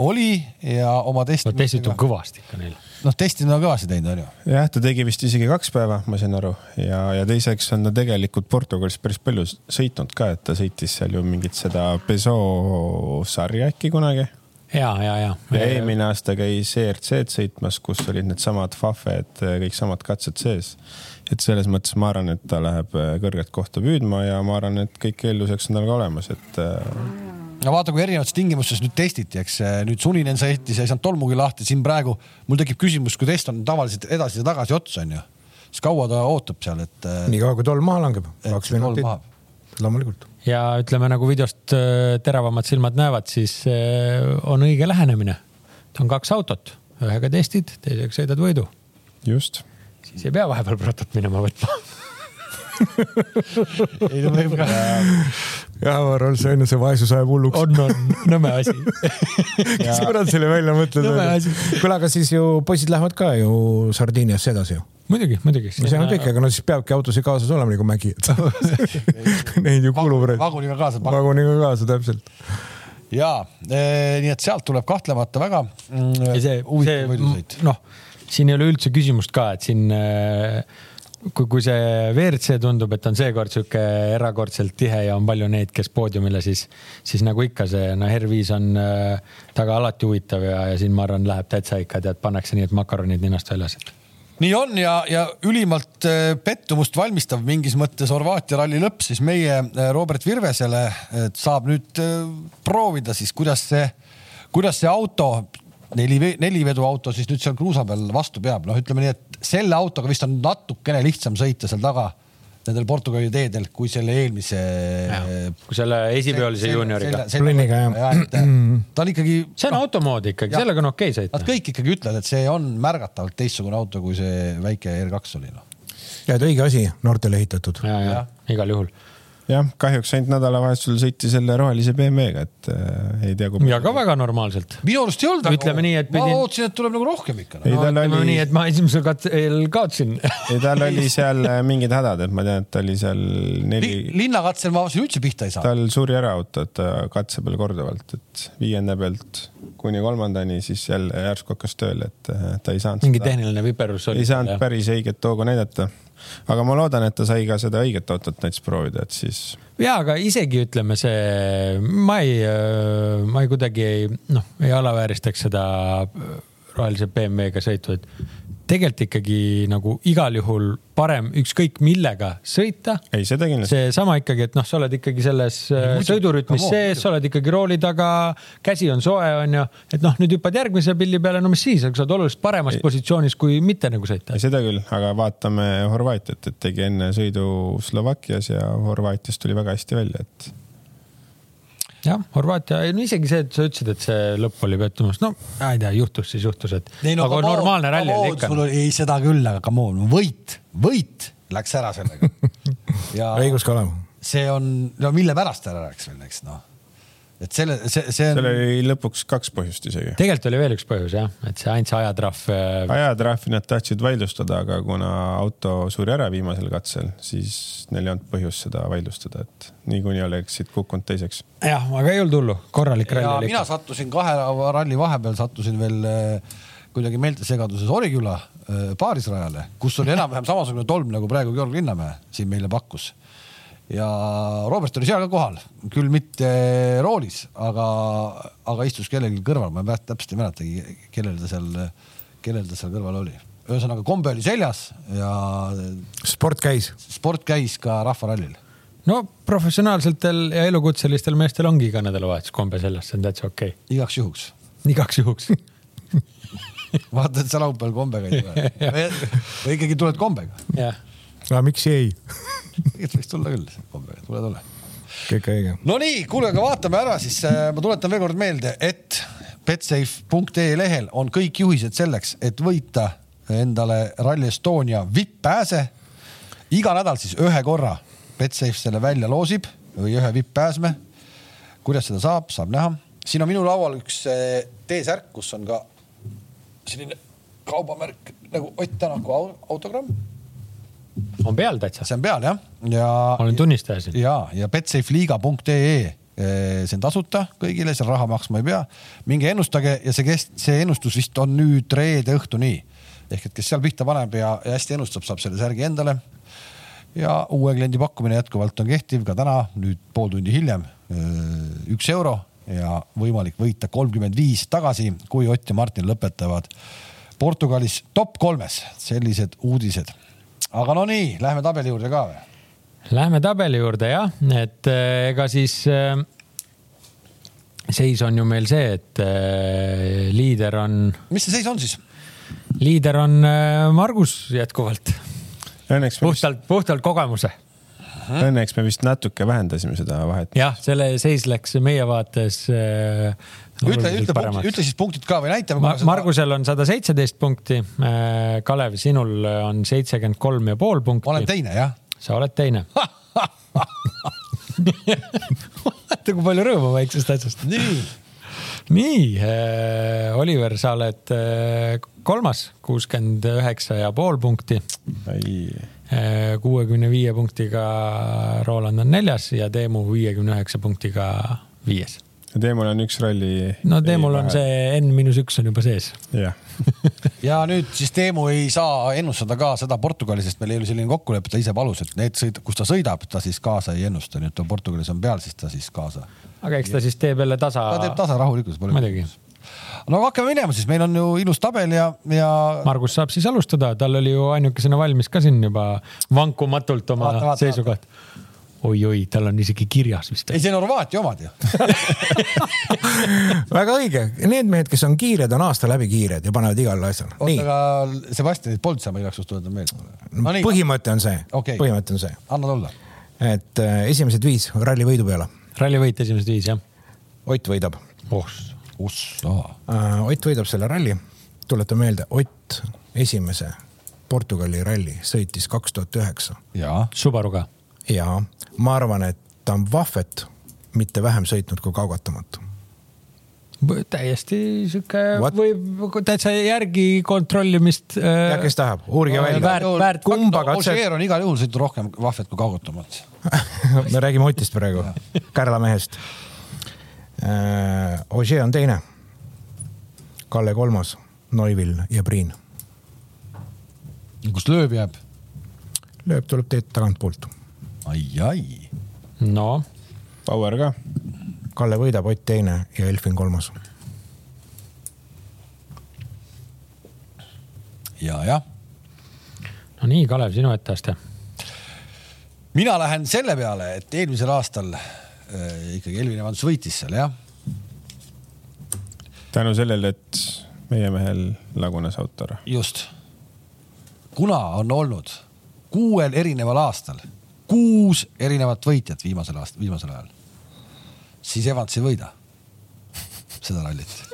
oli ja oma testi no,. testitud kõvasti ikka neil. noh, testi on kõvasti teinud, onju. jah, ta tegi vist isegi kaks päeva, ma sain aru ja, ja teiseks on ta tegelikult Portugalis päris palju sõitnud ka, et ta sõitis seal ju mingit seda Peugeot sarja äkki kunagi ja, ja, ja. ja eelmine aasta käis ERC-d sõitmas, kus olid needsamad Fafed, kõik samad katsed sees. et selles mõttes ma arvan, et ta läheb äh, kõrget kohta püüdma ja ma arvan, et kõik eelduseks on tal ka olemas, et äh, no vaata, kui erinevates tingimustes nüüd testiti, eks nüüd suninen sõitis ja ei saanud tolmugi lahti, siin praegu mul tekib küsimus, kui test on tavaliselt edasi ja tagasi ots on ju, siis kaua ta ootab seal, et. Äh, nii kaua, kui tolm maha langeb, kaks minutit, loomulikult. ja ütleme nagu videost äh, teravamad silmad näevad, siis äh, on õige lähenemine. on kaks autot, ühega testid, teisega sõidad võidu. just. siis ei pea vahepeal protot minema võtma ei no võib ka. jah, ma arvan, see on ju, see vaesus ajab hulluks. on, on, nõme asi kes kurat selle välja mõtleb? kuule, aga siis ju poisid lähevad ka ju Sardiiniasse edasi ju muidugi, muidugi. see on kõik, aga no siis peabki autosid kaasas olema nagu mägi, neid ju kulub. vaguniga kaasa. vaguniga kaasa, täpselt. ja eh, nii et sealt tuleb kahtlemata väga mm, huvitav võidusõit. noh, siin ei ole üldse küsimust ka, et siin äh, kui, kui see WRC tundub, et on seekord sihuke erakordselt tihe ja on palju neid, kes poodiumile, siis, siis nagu ikka see noh, R5 on äh, taga alati huvitav ja, ja siin ma arvan, läheb täitsa ikka tead, pannakse nii, et makaronid ninast väljas. nii on ja, ja ülimalt äh, pettumust valmistav mingis mõttes Horvaatia ralli lõpp siis meie äh, Robert Virvesele, saab nüüd äh, proovida siis, kuidas see, kuidas see auto neli, neliveduauto siis nüüd seal kruusa peal vastu peab, noh, ütleme nii, et selle autoga vist on natukene lihtsam sõita seal taga nendel Portugali teedel kui selle eelmise. kui selle esipeolise juunioriga. Plünniga jah. ta on ikkagi. see on no, automood ikkagi, sellega on okei okay sõita. Nad kõik ikkagi ütlevad, et see on märgatavalt teistsugune auto, kui see väike R2 oli noh. ja, et õige asi, noortele ehitatud. ja, ja igal juhul jah, kahjuks ainult nädalavahetusel sõiti selle rohelise BMW-ga, et äh, ei tea ja ka väga normaalselt. minu arust ei olnud. ütleme nii, et pidin.... ma ootasin, et tuleb nagu rohkem ikka no.. ei, tal oli. nii, et ma esimesel katsel kaotasin ei, tal oli seal äh, mingid hädad, et ma tean, et ta oli seal neli Li. linnakatsel ma vaatasin üldse pihta ei saa. tal suri ära auto, et ta katse peal korduvalt, et viienda pealt kuni kolmandani, siis jälle järsku hakkas tööle, et äh, ta ei saanud. mingi seda, tehniline viperus oli. ei saanud päris õiget hoogu näidata aga ma loodan, et ta sai ka seda õiget autot näiteks proovida, et siis. ja, aga isegi ütleme see, ma ei, ma ei kuidagi ei, noh, ei alavääristaks seda rohelise BMW-ga sõitu, et tegelikult ikkagi nagu igal juhul parem ükskõik millega sõita. ei, seda kindlasti. seesama ikkagi, et noh, sa oled ikkagi selles äh, sõidurütmis sees, sa oled ikkagi rooli taga, käsi on soe, onju. et noh, nüüd hüppad järgmise pilli peale, no mis siis, sa oled oluliselt paremas ei. positsioonis kui mitte nagu sõita. seda küll, aga vaatame Horvaatiat, et tegi enne sõidu Slovakkias ja Horvaatias tuli väga hästi välja, et jah, Horvaatia, no isegi see, et sa ütlesid, et see lõpp oli pettumus, no ma ei tea, juhtus siis juhtus, et. No, aga on, normaalne ralli oli ikka. ei seda küll, aga come on, võit, võit läks ära sellega ja õigus ka olema. see on, no mille pärast ära läks veel, eks noh et selle, see, see on. seal oli lõpuks kaks põhjust isegi. tegelikult oli veel üks põhjus jah, et see ainult see ajatrahv. Äh, ajatrahvi nad tahtsid vaidlustada, aga kuna auto suri ära viimasel katsel, siis neil ei olnud põhjust seda vaidlustada, et niikuinii oleksid kukkunud teiseks. jah, aga ei olnud hullu, korralik ralli oli. mina sattusin kahe ralli vahepeal, sattusin veel äh, kuidagi meeltesegaduses Oriküla äh, paarisrajale, kus oli enam-vähem samasugune tolm nagu praegu Georg Linnamäe siin meile pakkus ja Robert oli seal ka kohal, küll mitte roolis, aga, aga istus kellelgi kõrval, ma täpselt ei mäletagi, kellel ta seal, kellel ta seal kõrval oli. ühesõnaga kombe oli seljas ja. sport käis. sport käis ka rahvarallil. no professionaalsetel ja elukutselistel meestel ongi iga nädalavahetus kombe seljas, see on täitsa okei okay.. igaks juhuks. igaks juhuks vaata, et sa laupäeval kombega ei tule või ikkagi tuled kombega. jah. Aga miks ei tegelikult võiks tulla küll, kombega, tule, tule. kõik õige. Nonii, kuule, aga vaatame ära siis, äh, ma tuletan veel kord meelde, et betsafe.ee lehel on kõik juhised selleks, et võita endale Rally Estonia vipp-pääse. iga nädal siis ühe korra Betsafe selle välja loosib või ühe vipp-pääsme. kuidas seda saab, saab näha. siin on minu laual üks äh, T-särk, kus on ka selline kaubamärk nagu Ott Tänaku autogramm on peal täitsa? see on peal jah, ja. ma olen tunnistaja siin. ja, ja betsafeliiga.ee eh, see on tasuta kõigile, seal raha maksma ei pea. minge ennustage ja see kest-, see ennustus vist on nüüd reede õhtuni. ehk et kes seal pihta paneb ja, ja hästi ennustab, saab selle särgi endale. ja uue kliendi pakkumine jätkuvalt on kehtiv ka täna, nüüd pool tundi hiljem. Eh, üks euro ja võimalik võita kolmkümmend viis tagasi, kui Ott ja Martin lõpetavad Portugalis top kolmes. sellised uudised aga no nii, lähme tabeli juurde ka või? Lähme tabeli juurde jah, et äh, ega siis äh, seis on ju meil see, et äh, liider on, mis see seis on siis? liider on äh, Margus jätkuvalt, puhtalt, puhtalt kogemuse. Õnneks me vist natuke vähendasime seda vahet. jah, selle seis läks meie vaates äh,. ütle, ütle, ütle siis punktid ka või näitame Ma,. Margusel on sada seitseteist punkti. Kalev, sinul on seitsekümmend kolm ja pool ma olen punkti. teine jah. sa oled teine. vaata, kui palju rõõmu väiksest asjast. nii, nii äh,, Oliver, sa oled äh, kolmas, kuuskümmend üheksa ja pool punkti. Kuuekümne viie punktiga Roland on neljas ja Teemu viiekümne üheksa punktiga viies. Teemul on üks ralli. no Teemul on. see N miinus üks on juba sees. jah, ja nüüd siis Teemu ei saa ennustada ka seda Portugali, sest meil ei ole selline kokkulepe, ta ise palus, et need sõid, kus ta sõidab, ta siis kaasa ei ennusta, nii et Portugalis on peal, siis ta siis kaasa. aga eks ta siis teeb jälle tasa. ta teeb tasa rahulikult. muidugi. No aga hakkame minema siis, meil on ju ilus tabel ja, ja Margus saab siis alustada, tal oli ju ainukesena valmis ka siin juba vankumatult oma Vaata, vaata, seisukoht. oi-oi, tal on isegi kirjas vist. ei, see on Horvaatia omad ju. väga õige, need mehed, kes on kiired, on aasta läbi kiired ja panevad igal asjal. oota, aga Sebastianit polnud seal, ma igaks juhuks tuletan meelde. no põhimõte on see Okei. põhimõte on see, anna tulla. et äh, esimesed viis ralli võidu peale. rallivõit esimesed viis jah? Ott võidab oh, Ussa. äh,. Ott võidab selle ralli. tuletan meelde, Ott esimese Portugali ralli sõitis kaks tuhat üheksa jaa, Subaruga. ja ma arvan, et ta on Vahvet mitte vähem sõitnud kui Kaugatamat. täiesti sihuke võib täitsa järgi kontrollimist ja äh,. kes tahab, uurige välja. väärt, väärt. kumba katset, Ožeer on igal juhul sõitnud rohkem vahvet kui kaugatamat. me räägime Otist praegu, Kärla mehest. Ožee on teine. Kalle kolmas, Neuvill ja Priin. kus lööb jääb? lööb, tuleb teed tagantpoolt. ai, ai. no Power ka. Kalle võidab, Ott teine ja Elfin kolmas. ja, jah. no nii, Kalev, sinu etteaste. mina lähen selle peale, et eelmisel aastal äh, ikkagi Elvin Evans võitis seal jah. tänu sellele, et meie mehel lagunes auto ära. just. kuna on olnud kuuel erineval aastal kuus erinevat võitjat viimasel aastal, viimasel ajal, siis Evans ei võida seda rallit.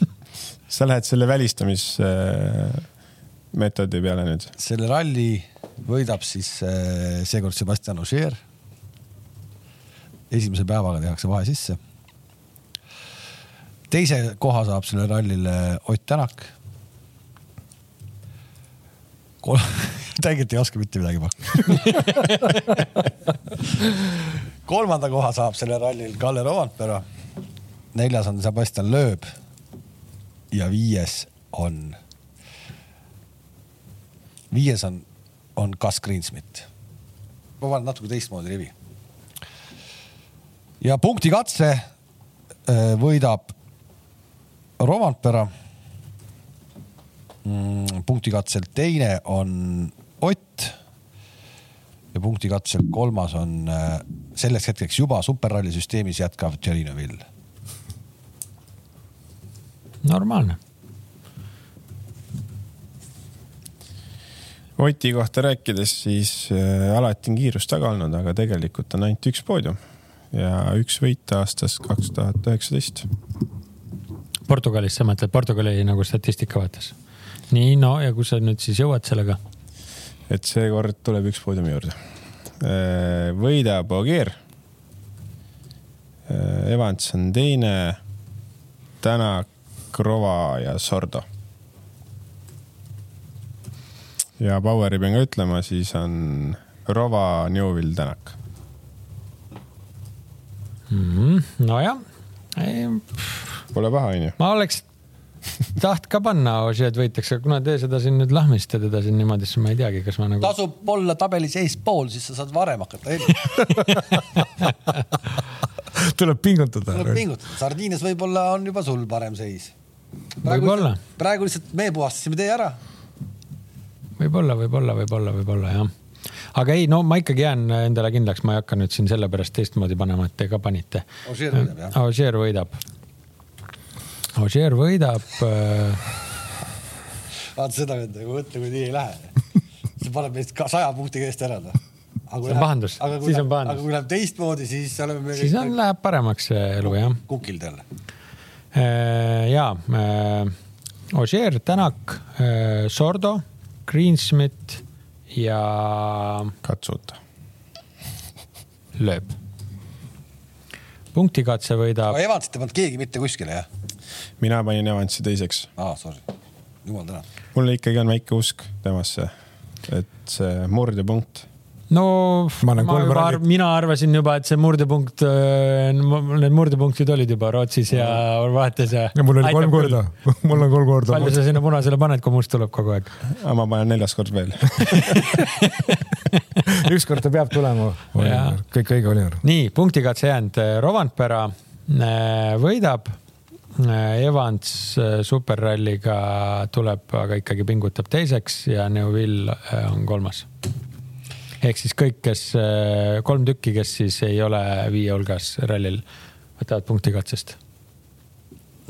sa lähed selle välistamismeetodi peale nüüd? selle ralli võidab siis äh, seekord Sebastian Ogier. Esimese päevaga tehakse vahe sisse. teise koha saab sellele rallile Ott Tänak. tegelikult ei oska mitte midagi pakkuda. kolmanda koha saab sellel rallil Kalle Rovanpera. neljas on Sebastian Loeb. ja viies on viies on, on Gus Greensmit. ma panen natuke teistmoodi rivi. Ja punkti katse äh, võidab Rovanpera mm,. punkti katsel teine on Ott. ja punkti katsel kolmas on äh, selleks hetkeks juba superralli süsteemis jätkav Tšerino Vill. normaalne. Oti kohta rääkides, siis äh, alati on kiirus taga olnud, aga tegelikult on ainult üks poodium ja üks võit aastast kaks tuhat üheksateist. Portugalis, sa mõtled Portugali nagu statistika vaates? nii, no ja kus sa nüüd siis jõuad sellega? et seekord tuleb üks poodiumi juurde. võidab Ogier. Evans on teine, Tänak, Krova ja Sordo. ja Poweri pean ka ütlema, siis on Rova, Newvil, Tänak. Mhm, nojah, Pole paha, onju. ma oleks taht ka panna Ožeed võitjaks, aga kuna te seda siin nüüd lahmisite teda siin niimoodi, siis ma ei teagi, kas ma nagu. tasub olla tabelis eespool, siis sa saad varem hakata tuleb pingutada. tuleb pingutada, sardiines võib-olla on juba sul parem seis. Võib-olla. praegu lihtsalt me puhastasime tee ära. võib-olla, võib-olla, võib-olla, võib-olla jah. Aga ei, no ma ikkagi jään endale kindlaks, ma ei hakka nüüd siin sellepärast teistmoodi panema, et te ka panite. Ožeer võidab jah? Ožeer võidab. Ožeer võidab äh.... vaata seda venda, kui mõtle, kui nii ei lähe. see paneb meist ka saja punkti eest ära noh see on pahandus, siis on pahandus. aga kui läheb teistmoodi, siis oleme me. siis on, läheb paremaks see elu jah. kukild jälle. ja Ožeer, Tänak, Sordo, Greensmith ja. Katsuta. lööb. punktikatse võidab. Evansit ei pannud keegi mitte kuskile jah? mina panin Evansi teiseks. aa, sorry, jumal tänatud. mul ikkagi on väike usk temasse, et see murdepunkt no ma, ma juba, ar mina arvasin juba, et see murdepunkt, äh, need murdepunktid olid juba Rootsis ja Horvaatias ja. ja mul oli kolm korda, mul on kolm korda. palju sa sinna punasele paned, kui must tuleb kogu aeg? ma panen neljas kord veel ükskord ta peab tulema. kõik õige oli. nii, punktikatse jäänud, Rovandpera äh, võidab. Äh, Evans superralliga tuleb, aga ikkagi pingutab teiseks ja Neuville on kolmas ehk siis kõik, kes, äh, kolm tükki, kes siis ei ole viie hulgas rallil, võtavad punkti katsest.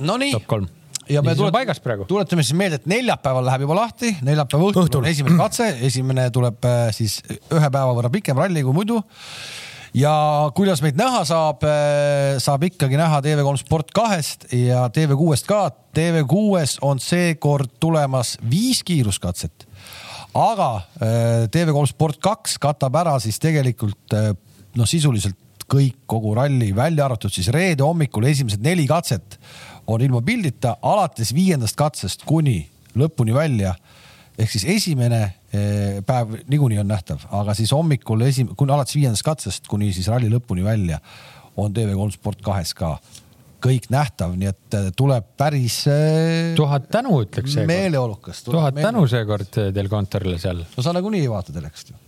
Nonii. top kolm ja me tulet, tuletame siis meelde, et neljapäeval läheb juba lahti, neljapäeva õhtul, õhtul. on esimene katse, esimene tuleb äh, siis ühe päeva võrra pikem ralli kui muidu. ja kuidas meid näha saab, äh, saab ikkagi näha TV3 Sport kahest ja TV6-st ka. TV6-s on seekord tulemas viis kiiruskatset aga äh, TV3 Sport kaks katab ära siis tegelikult äh, noh, sisuliselt kõik, kogu ralli, välja arvatud siis reede hommikul esimesed neli katset on ilma pildita, alates viiendast katsest kuni lõpuni välja. ehk siis esimene äh, päev niikuinii on nähtav, aga siis hommikul esim-, kuni alates viiendast katsest kuni siis ralli lõpuni välja on TV3 Sport kahes ka kõik nähtav, nii et äh, tuleb päris. Äh, tuhat tänu, ütleks seekord. meeleolukas. tuhat tänu seekord äh, teil kontorile seal. no sa nagunii ei vaata telekast ju.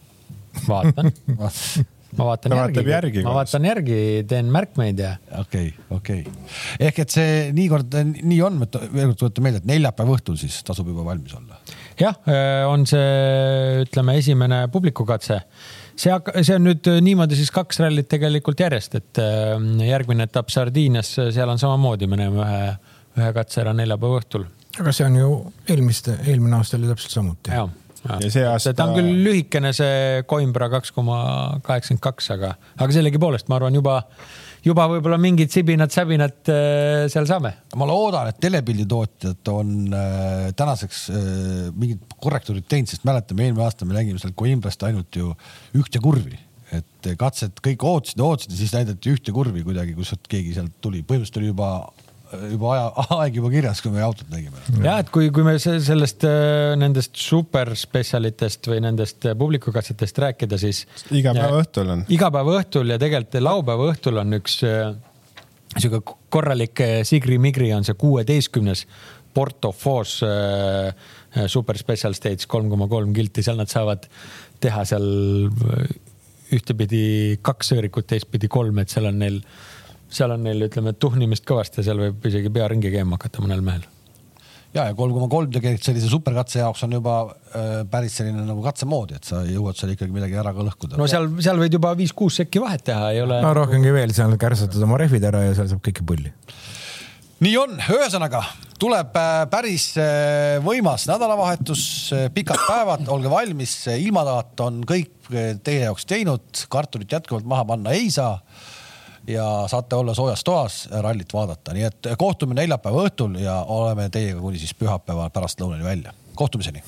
vaatan ma vaatan järgi, järgi, ma vaatan järgi, teen märkmeid ja. okei okay,, okei okay.. ehk et see niikord nii on, veel kord tuletan meelde, et neljapäeva õhtul siis tasub juba valmis olla. jah, on see, ütleme, esimene publikukatse see, see on nüüd äh, niimoodi siis kaks rallit tegelikult järjest, et järgmine etapp Sardiinias, seal on samamoodi, me näeme ühe, ühe katse ära neljapäeva õhtul. aga see on ju eelmiste, eelmine aasta oli täpselt samuti. Ja, see aasta. ta on küll lühikene, see Coimbra kaks koma kaheksakümmend kaks, aga, aga sellegipoolest ma arvan juba juba võib-olla mingid sibinad-säbinad äh, seal saame. ma loodan, et telepilditootjad on äh, tänaseks äh, mingid korrektuurid teinud, sest mäletame, eelmine aasta me nägime seal Coimbrast ainult ju ühte kurvi et katset kõik ootasid ootasid ja siis näidati ühte kurvi kuidagi, kus keegi sealt tuli, põhimõtteliselt oli juba juba aja, aeg juba kirjas, kui me autot nägime. ja et kui, kui me sellest, äh, nendest superspetsialitest või nendest äh, publikukatsetest rääkida, siis. iga päev õhtul on. iga päev õhtul ja tegelikult laupäeva õhtul on üks äh, sihuke korralik sigri-migri on see kuueteistkümnes Porto Fos super special stage kolm koma kolm kilti, seal nad saavad teha seal ühtepidi kaks sõõrikut, teistpidi kolm, et seal on neil seal on neil, ütleme, tuhnimist kõvasti ja seal võib isegi pea ringi käima hakata mõnel mehel. ja, ja kolm koma kolm tegelikult sellise superkatse jaoks on juba äh, päris selline nagu katsemoodi, et sa jõuad seal ikkagi midagi ära ka lõhkuda. no seal, seal võid juba viis-kuus sekki vahet teha, ei ole. no rohkemgi veel, seal kärsatad oma rehvid ära ja seal saab kõike pulli nii on, ühesõnaga tuleb äh, päris äh, võimas nädalavahetus, äh, pikad päevad, olge valmis, ilmataat on kõik teie jaoks teinud, kartulit jätkuvalt maha panna ei saa ja saate olla soojas toas rallit vaadata, nii et kohtume neljapäeva õhtul ja oleme teiega kuni siis pühapäeva pärastlõunani välja. kohtumiseni